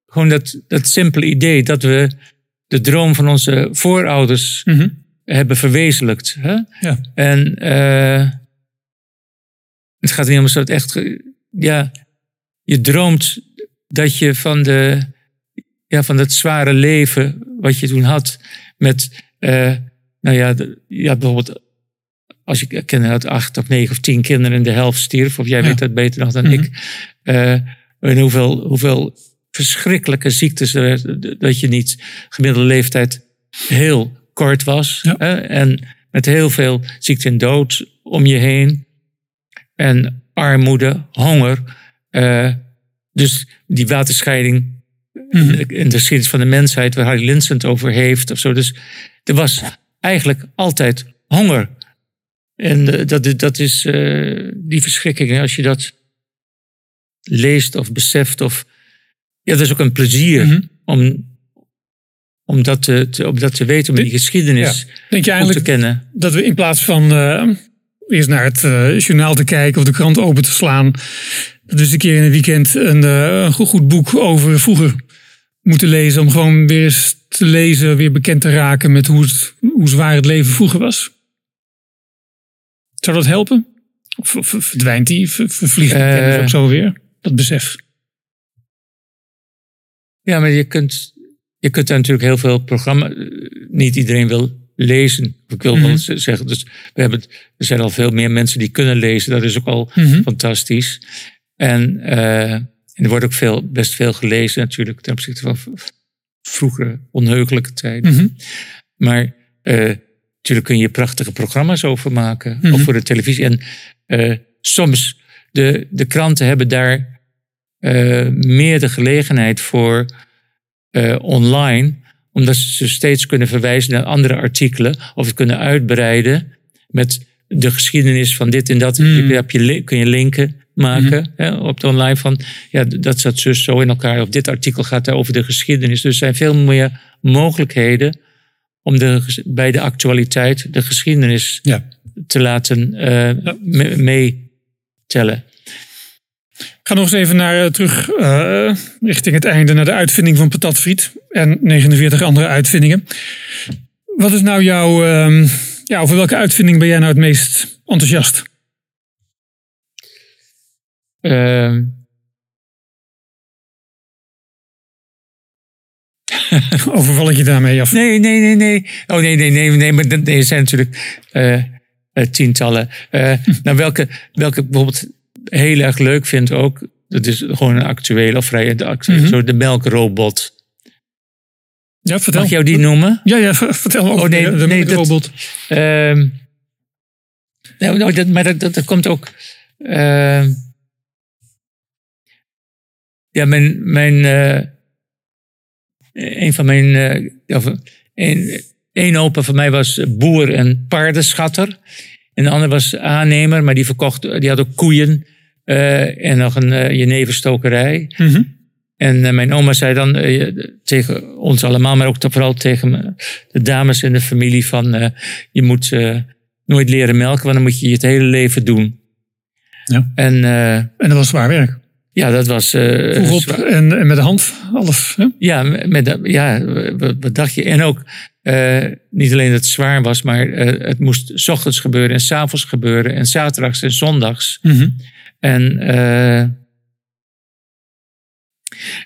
Gewoon dat, dat simpele idee dat we de droom van onze voorouders Mhm. hebben verwezenlijkt. Hè? Ja. En eh, het gaat niet om een soort echt. Ja, je droomt dat je van, de, ja, van dat zware leven wat je toen had. Met, eh, nou ja, de- je had bijvoorbeeld. Als je kinderen had, acht of negen of tien kinderen en de helft stierf, of jij Ja. weet dat beter nog dan Mhm. ik. eh, en hoeveel, hoeveel verschrikkelijke ziektes er, dat je niet gemiddelde leeftijd heel kort was. Ja. Hè? En met heel veel ziekte en dood om je heen. En armoede, honger. Eh, dus die waterscheiding Mhm. in de- in de geschiedenis van de mensheid, waar Harry Linsen het over heeft of zo. Dus er was eigenlijk altijd honger. En eh, dat, is- dat is eh, die verschrikking, als je dat leest of beseft. Of, ja, dat is ook een plezier Mhm. om, om, dat te, te- om dat te weten, om die geschiedenis Denk je goed te eigenlijk kennen. dat we in plaats van eh, eerst naar het eh, journaal te kijken of de krant open te slaan, dat een keer in een weekend een, eh, een goed, goed boek over vroeger moeten lezen om gewoon weer eens te lezen, weer bekend te raken met hoe, het, hoe zwaar het leven vroeger was? Zou dat helpen? Of, of verdwijnt die? Ver- Vervliegt die Eh. ook zo weer? Dat besef. Ja, maar je kunt, je kunt daar natuurlijk heel veel programma's. Niet iedereen wil lezen. Ik wil wel Mhm. zeggen, dus we hebben, er zijn al veel meer mensen die kunnen lezen. Dat is ook al Mhm. fantastisch. En, eh, en er wordt ook veel, best veel gelezen natuurlijk ten opzichte van vroegere onheugelijke tijden. Mhm. Maar eh, natuurlijk kun je prachtige programma's over maken, Mhm. ook voor de televisie. En eh, soms, de, de kranten hebben daar eh, meer de gelegenheid voor online, omdat ze steeds kunnen verwijzen naar andere artikelen of het kunnen uitbreiden met de geschiedenis van dit en dat. Mhm. Je, kun je linken maken hè, op de online van, ja, dat zat zus zo in elkaar. Of dit artikel gaat daar over de geschiedenis. Dus er zijn veel meer mogelijkheden om de, bij de actualiteit de geschiedenis Ja. te laten eh, me- meetellen. Ik ga nog eens even naar, eh, terug eh, richting het einde, naar de uitvinding van patatfriet en 49 andere uitvindingen. Wat is nou jouw, ehm, ja, over welke uitvinding ben jij nou het meest enthousiast? Ehm, [LAUGHS] Overval ik je daarmee af? Nee, nee, nee, nee. Oh nee, nee, nee, nee. Maar dat- nee, er zijn natuurlijk eh, eh, tientallen. Eh, nou, welke, welke ik bijvoorbeeld heel erg leuk vind ook. Dat is gewoon een actuele of vrij de Mhm. zo de melkrobot. Ja, vertel. Mag ik jou die noemen? Ja, ja, vertel over Oh, nee, de, de nee, dat- robot. Ehm, nou, nou, dat, maar dat, dat, dat komt ook. Ja, mijn. mijn eh, een van mijn. eh, of, een, een opa van mij was boer en paardenschatter. En de ander was aannemer, maar die verkocht. Die had ook koeien. eh, en nog een jeneverstokerij. Mhm. En mijn oma zei dan tegen ons allemaal, maar ook vooral tegen de dames in de familie van je moet nooit leren melken, want dan moet je het hele leven doen. Ja. En En dat was zwaar werk. Ja, dat was... Vroeg op zwaar. en, en met de hand, alles. Hè? Ja, met, de- ja wat, wat dacht je? En ook eh, niet alleen dat het zwaar was, maar eh, het moest 's ochtends gebeuren en 's avonds gebeuren en zaterdags en zondags. Mhm. En,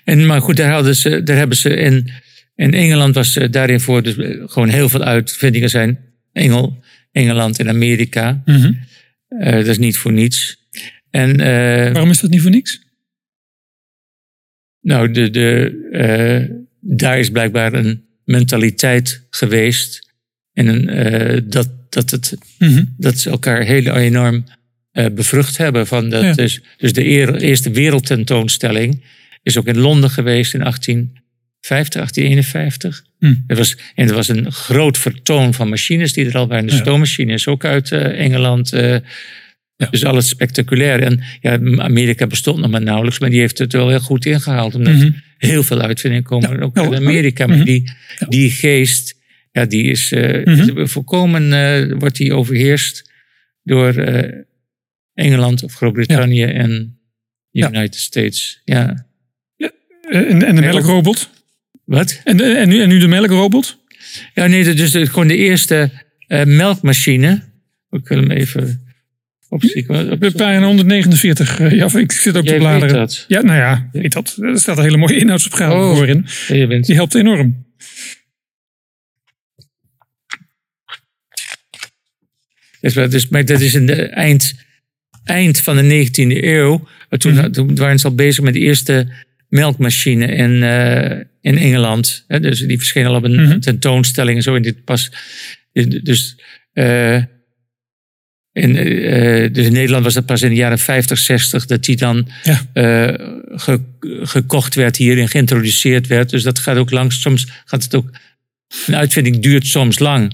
en maar goed, daar, hadden ze, daar hebben ze in, in Engeland was daarin voor dus gewoon heel veel uitvindingen zijn Engel, Engeland en Amerika. Eh, dat is niet voor niets. En Waarom is dat niet voor niks? Nou, de, de, eh, daar is blijkbaar een mentaliteit geweest. En een, eh, dat, dat, het, Mhm. dat ze elkaar heel enorm eh, bevrucht hebben. Van dat Ja. dus, dus de eer- eerste wereldtentoonstelling is ook in Londen geweest in 1850, 1851. Hm. Er was, en er was een groot vertoon van machines die er al waren. De Ja. stoommachine is ook uit Engeland. Ja. Dus alles spectaculair. En ja, Amerika bestond nog maar nauwelijks, maar die heeft het wel heel goed ingehaald. Omdat Mhm. heel veel uitvindingen komen Ja. ook uit hoor. Amerika. Maar Mhm. die, die geest, ja, die is, eh, Mhm. volkomen, eh, wordt die overheerst door eh, Engeland of Groot-Brittannië en Ja. United States. Ja. En, en de melkrobot? Wat? En, en, nu, en nu de melkrobot? Ja, nee, dat is de- gewoon de eerste melkmachine. Ik wil hem even opzoeken. Op pagina 149. eh, ja, ik zit ook te weet bladeren. dat. Ja, nou ja, weet dat. Er staat een hele mooie inhoudsopgave Oh. voor in. Bent Die helpt enorm. Dus, dus, maar dat is in de eind, eind van de 19e eeuw. Toen, Mhm. toen waren ze al bezig met de eerste melkmachine in, eh, in Engeland. Hè, dus die verscheen al op een Mhm. tentoonstelling en zo. En dit pas, dus, eh, in, eh, dus in Nederland was dat pas in de jaren 50, 60 dat die dan Ja. eh, ge- gekocht werd hier en geïntroduceerd werd. Dus dat gaat ook langs. Soms gaat het ook. Een uitvinding duurt soms lang.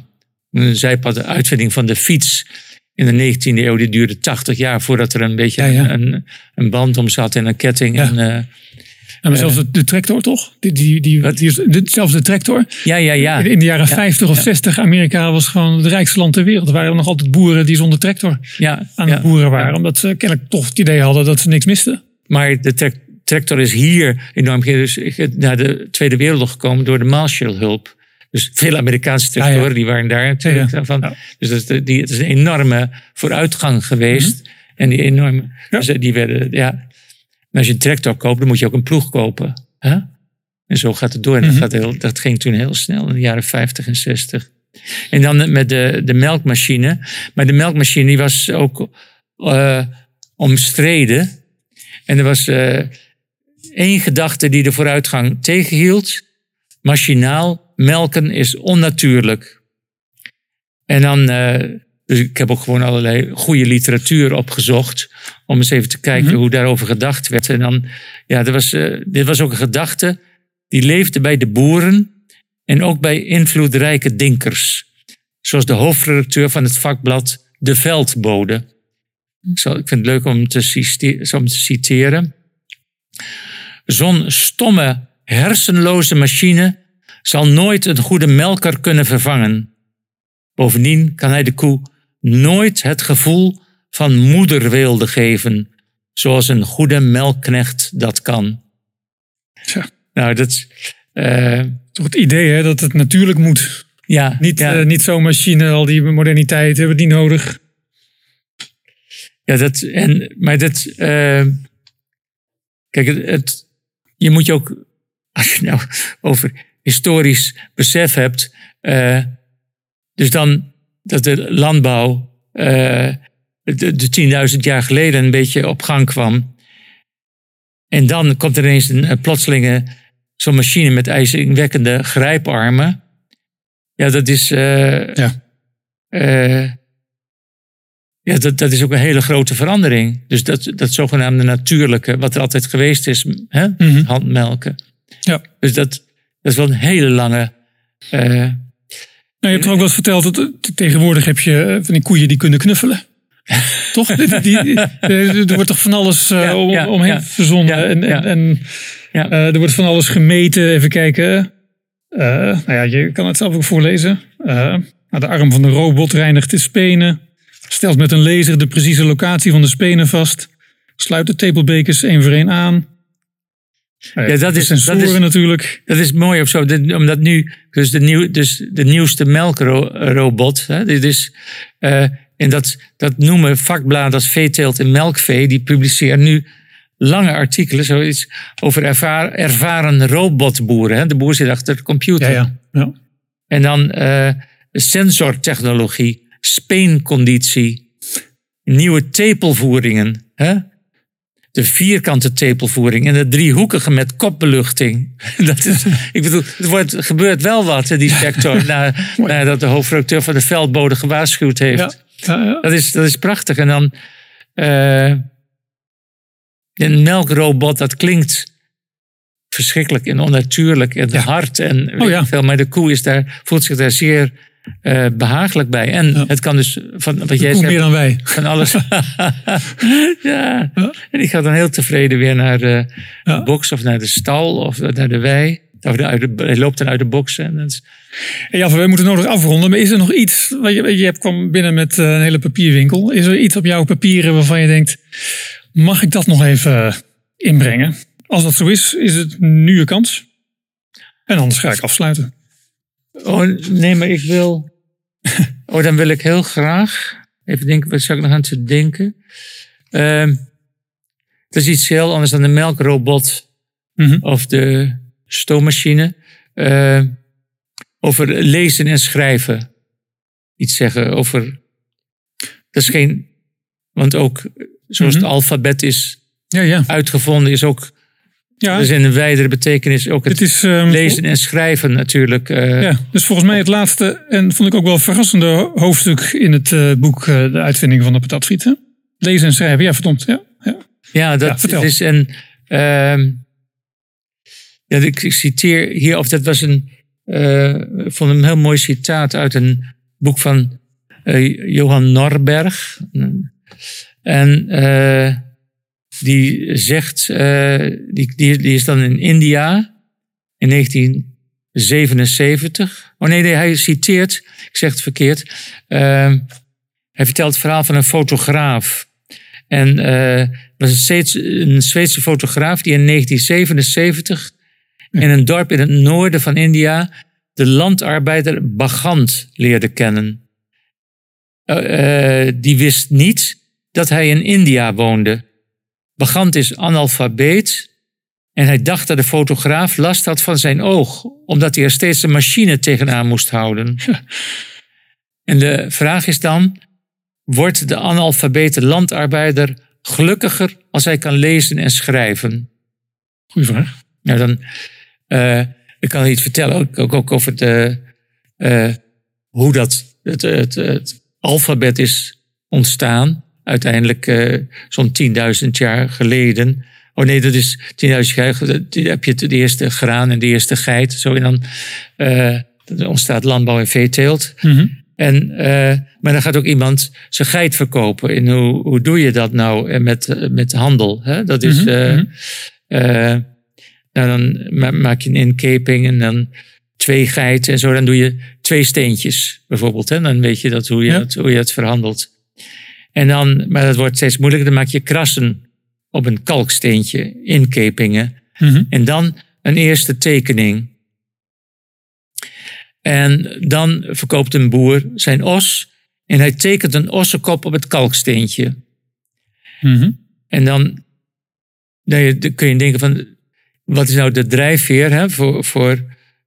Een zijpad, de uitvinding van de fiets in de 19e eeuw, die duurde 80 jaar voordat er een beetje Ja, ja. Een, een band om zat en een ketting. Eh, En maar zelfs de, de tractor, toch? Die, die, die, Wat? die is, de, zelfs de tractor. ja, ja, ja. In, in de jaren 50 of 60, Amerika was gewoon het rijkste land ter wereld. Er waren nog altijd boeren die zonder tractor ja, aan het boeren waren. Omdat ze kennelijk toch het idee hadden dat ze niks misten. Maar de tra- tractor is hier enorm dus naar de Tweede Wereldoorlog gekomen door de Marshallhulp. Dus veel Amerikaanse tractoren Ah, ja. die waren daar natuurlijk Ja, ja. van. Dus dat is, de- die, het is een enorme vooruitgang geweest. En die enorme, Mhm. Ja. dus die werden, ja. En als je een tractor koopt, dan moet je ook een ploeg kopen. Hè? En zo gaat het door. En dat, Mhm. gaat heel, dat ging toen heel snel in de jaren 50 en 60. En dan met de, de melkmachine. Maar de melkmachine die was ook eh, omstreden. En er was eh, één gedachte die de vooruitgang tegenhield. Machinaal melken is onnatuurlijk. En dan, eh, dus ik heb ook gewoon allerlei goede literatuur opgezocht. Om eens even te kijken Mhm. hoe daarover gedacht werd. En dan, ja, er was, eh, dit was ook een gedachte die leefde bij de boeren. En ook bij invloedrijke dinkers. Zoals de hoofdredacteur van het vakblad De Veldbode. Ik, zal, ik vind het leuk om te, om te citeren. Zo'n stomme, hersenloze machine zal nooit een goede melker kunnen vervangen. Bovendien kan hij de koe nooit het gevoel van moederweelde geven, zoals een goede melkknecht dat kan. Tja. Nou, dat is. eh, Toch het idee hè, dat het natuurlijk moet. ja, Niet, ja, eh, niet zo'n machine, al die moderniteit hebben we niet nodig. ja, dat, en, maar dat. eh, kijk, het, het- je moet je ook. Als je nou over historisch besef hebt. dus dan dat de landbouw. eh, de, de 10.000 jaar geleden een beetje op gang kwam. En dan komt er ineens een, een plotselinge. Zo'n machine met ijzingwekkende grijparmen. Ja, dat is. eh, Ja. eh, ja, dat, dat is ook een hele grote verandering. Dus dat, dat zogenaamde natuurlijke, wat er altijd geweest is, hè? Mhm. handmelken. Ja. Dus dat, dat is wel een hele lange. eh, je hebt er ook wel eens verteld dat eh, tegenwoordig heb je eh, van die koeien die kunnen knuffelen. [LAUGHS] toch? Die, die- eh, er wordt toch van alles Ja, om, ja, omheen ja. verzonnen. En en, er wordt van alles gemeten. Even kijken. Eh, nou ja, je kan het zelf ook voorlezen. Nou, de arm van de robot reinigt de spenen. Stelt met een laser de precieze locatie van de spenen vast. Sluit de tepelbekers één voor één aan. Ja, dat is- dat sensoren is- natuurlijk. dat is mooi of zo. Dit- Omdat nu, dus de, nieuw, dus de nieuwste melkrobot, hè, dit is, eh, en dat, dat noemen vakbladen als veeteelt en melkvee, die publiceren nu lange artikelen, zoiets over ervaar- ervaren robotboeren. Hè. De boer zit achter de computer. Ja, ja. ja. En dan eh, sensortechnologie, speenconditie, nieuwe tepelvoeringen. Hè? De vierkante tepelvoering en de driehoekige met kopbeluchting. [LAUGHS] Dat is, ik bedoel, het wordt, gebeurt wel wat in die sector [LAUGHS] na, nadat de hoofdredacteur van de veldbode gewaarschuwd heeft. Ja, ja, ja. Dat, is, dat is prachtig. En dan eh, een melkrobot, dat klinkt verschrikkelijk en onnatuurlijk en hard. En Oh veel, maar de koe is daar, voelt zich daar zeer eh, behagelijk bij. En Ja. het kan dus van wat jij zegt, meer dan wij. van alles. [LAUGHS] [LAUGHS] ja. Ja. En die gaat dan heel tevreden weer naar de Ja. box of naar de stal of naar de wei. Of uit de, hij loopt dan uit de box. En dat is- Hey, Jaffe, we moeten nodig afronden. Maar is er nog iets? wat Je, je hebt kwam binnen met eh, een hele papierwinkel. Is er iets op jouw papieren waarvan je denkt: mag ik dat nog even inbrengen? Als dat zo is, is het nu je kans. En anders ga ik afsluiten. Oh, nee, maar ik wil. [LAUGHS] Oh, dan wil ik heel graag. Even denken, wat zou ik nog aan te denken? Ehm het is iets heel anders dan de melkrobot Mhm. of de stoommachine. Eh, over lezen en schrijven. Iets zeggen over. Dat is geen. Want ook zoals Mhm. het alfabet is Ja, ja. uitgevonden, is ook. Ja is in een wijdere betekenis ook het het is, ehm, lezen en schrijven natuurlijk. eh, Ja, dus volgens mij het laatste en vond ik ook wel verrassende hoofdstuk in het eh, boek eh, De uitvinding van de patatfriet. hè? Lezen en schrijven, ja, verdomd. Ja, ja. Ja, dat is een. ehm, ja, ik, ik citeer hier, of dat was een. ik vond een heel mooi citaat uit een boek van Johan Norberg. En die zegt. eh, die, die, is dan in India in 1977. Oh nee, nee hij citeert. Ik zeg het verkeerd. Ehm, hij vertelt het verhaal van een fotograaf. En eh, het was een, een Zweedse fotograaf die in 1977 in een dorp in het noorden van India de landarbeider Bagant leerde kennen. Uh, die wist niet dat hij in India woonde. Bagant is analfabeet en hij dacht dat de fotograaf last had van zijn oog, omdat hij er steeds een machine tegenaan moest houden. [LAUGHS] en de vraag is dan: wordt de analfabete landarbeider gelukkiger als hij kan lezen en schrijven? Goeie vraag. Nou, dan, uh, ik kan iets vertellen, ook, ook over de, uh, hoe dat, het, het, het, alfabet is ontstaan. Uiteindelijk uh, zo'n 10.000 jaar geleden. Oh nee, dat is 10.000 jaar geleden. heb je de eerste graan en de eerste geit. Zo, en dan, dan ontstaat landbouw en veeteelt. Mm -hmm. En, uh, maar dan gaat ook iemand zijn geit verkopen. En hoe, hoe doe je dat nou met, met handel? Hè? Dat is. Mm -hmm. uh, nou, dan maak je een inkeping en dan twee geiten en zo. Dan doe je twee steentjes bijvoorbeeld. Hè? Dan weet je dat, hoe, je ja. het, hoe je het verhandelt. En dan, maar dat wordt steeds moeilijker. Dan maak je krassen op een kalksteentje, inkepingen. Mm -hmm. En dan een eerste tekening. En dan verkoopt een boer zijn os en hij tekent een ossenkop op het kalksteentje. Mm -hmm. En dan, dan kun je denken van, wat is nou de drijfveer hè, voor, voor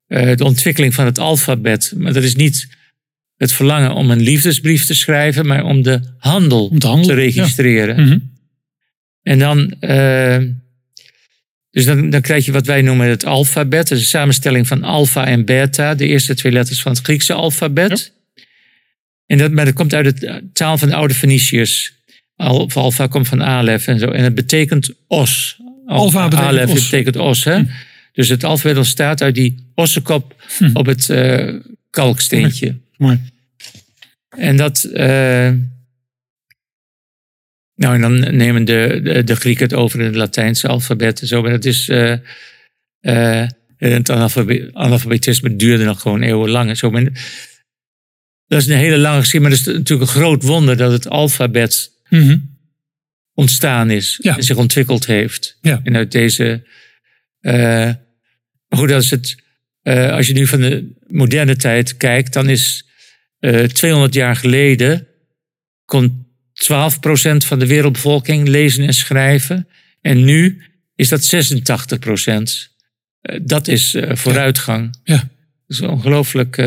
uh, de ontwikkeling van het alfabet? Maar dat is niet het verlangen om een liefdesbrief te schrijven, maar om de handel, om te, handelen, te, registreren. Ja. Mm -hmm. En dan, uh, dus dan, dan krijg je wat wij noemen het alfabet. Dat is een samenstelling van alfa en beta, de eerste twee letters van het Griekse alfabet. Ja. En dat, maar dat komt uit de taal van de oude Feniciërs. Alfa komt van alef en zo. En het betekent os. Alfa betekent Alef os. betekent os. Hè? Hm. Dus het alfabet ontstaat uit die ossenkop hm. op het uh, kalksteentje. Mooi. En dat... Uh, nou, en dan nemen de, de, de, Grieken het over in het Latijnse alfabet en zo. Maar dat is... Uh, het analfabetisme duurde nog gewoon eeuwenlang. Zo. Maar dat is een hele lange geschiedenis. Maar het is natuurlijk een groot wonder dat het alfabet... Mm -hmm ontstaan is ja. en zich ontwikkeld heeft. Ja. En uit deze. Maar goed, het, als je nu van de moderne tijd kijkt, dan is uh, 200 jaar geleden kon 12% van de wereldbevolking lezen en schrijven. En nu is dat 86%. dat is vooruitgang. Ja. Dat is een ongelooflijk,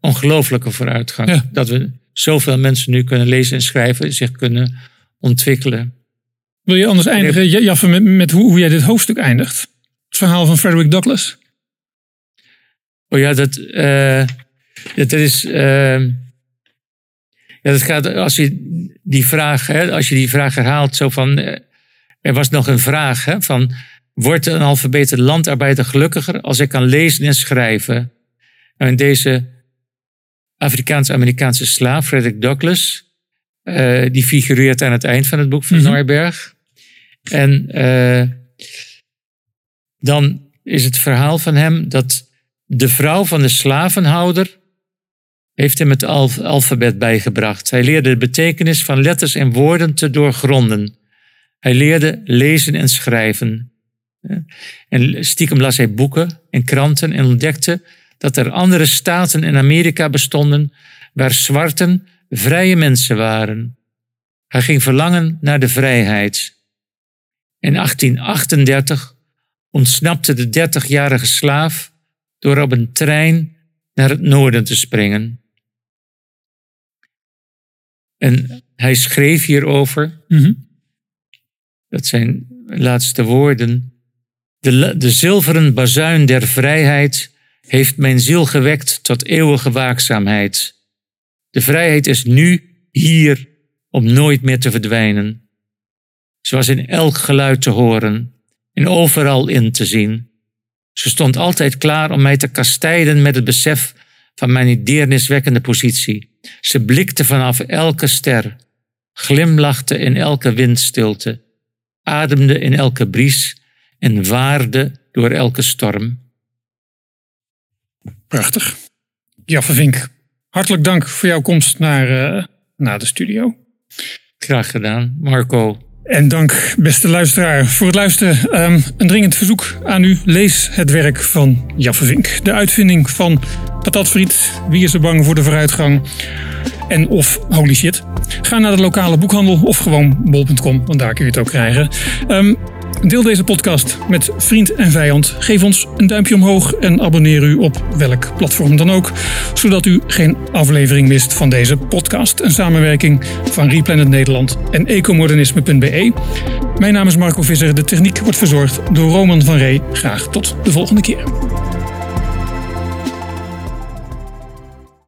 ongelooflijke vooruitgang. Ja. Dat we zoveel mensen nu kunnen lezen en schrijven, zich kunnen ontwikkelen. Wil je anders eindigen, Jaffe, met, met hoe, hoe, jij dit hoofdstuk eindigt? Het verhaal van Frederick Douglass. Oh ja, dat, uh, dat is. Uh, ja, dat gaat als je die vraag, hè, als je die vraag herhaalt, zo van. Uh, er was nog een vraag hè, van. Wordt een alfabete landarbeider gelukkiger als hij kan lezen en schrijven? Nou, in deze Afrikaans-Amerikaanse slaaf, Frederick Douglass, uh, die figureert aan het eind van het boek van mm -hmm. Norberg. En uh, dan is het verhaal van hem dat de vrouw van de slavenhouder heeft hem het alf alfabet bijgebracht. Hij leerde de betekenis van letters en woorden te doorgronden. Hij leerde lezen en schrijven. En stiekem las hij boeken en kranten en ontdekte dat er andere staten in Amerika bestonden waar zwarten vrije mensen waren. Hij ging verlangen naar de vrijheid. In 1838 ontsnapte de 30-jarige slaaf door op een trein naar het noorden te springen. En hij schreef hierover, mm -hmm. dat zijn laatste woorden, de, de zilveren bazuin der vrijheid heeft mijn ziel gewekt tot eeuwige waakzaamheid. De vrijheid is nu hier om nooit meer te verdwijnen. Ze was in elk geluid te horen en overal in te zien. Ze stond altijd klaar om mij te kastijden met het besef van mijn deerniswekkende positie. Ze blikte vanaf elke ster, glimlachte in elke windstilte, ademde in elke bries en waarde door elke storm. Prachtig. Jaffe Vink, hartelijk dank voor jouw komst naar, uh, naar de studio. Graag gedaan, Marco. En dank, beste luisteraar, voor het luisteren. Um, een dringend verzoek aan u. Lees het werk van Jaffe Vink. De uitvinding van patatfriet, wie is er bang voor de vooruitgang en of holy shit. Ga naar de lokale boekhandel of gewoon bol.com, want daar kun je het ook krijgen. Um, Deel deze podcast met vriend en vijand. Geef ons een duimpje omhoog en abonneer u op welk platform dan ook, zodat u geen aflevering mist van deze podcast. Een samenwerking van Replanet Nederland en ecomodernisme.be. Mijn naam is Marco Visser. De techniek wordt verzorgd door Roman van Ree. Graag tot de volgende keer.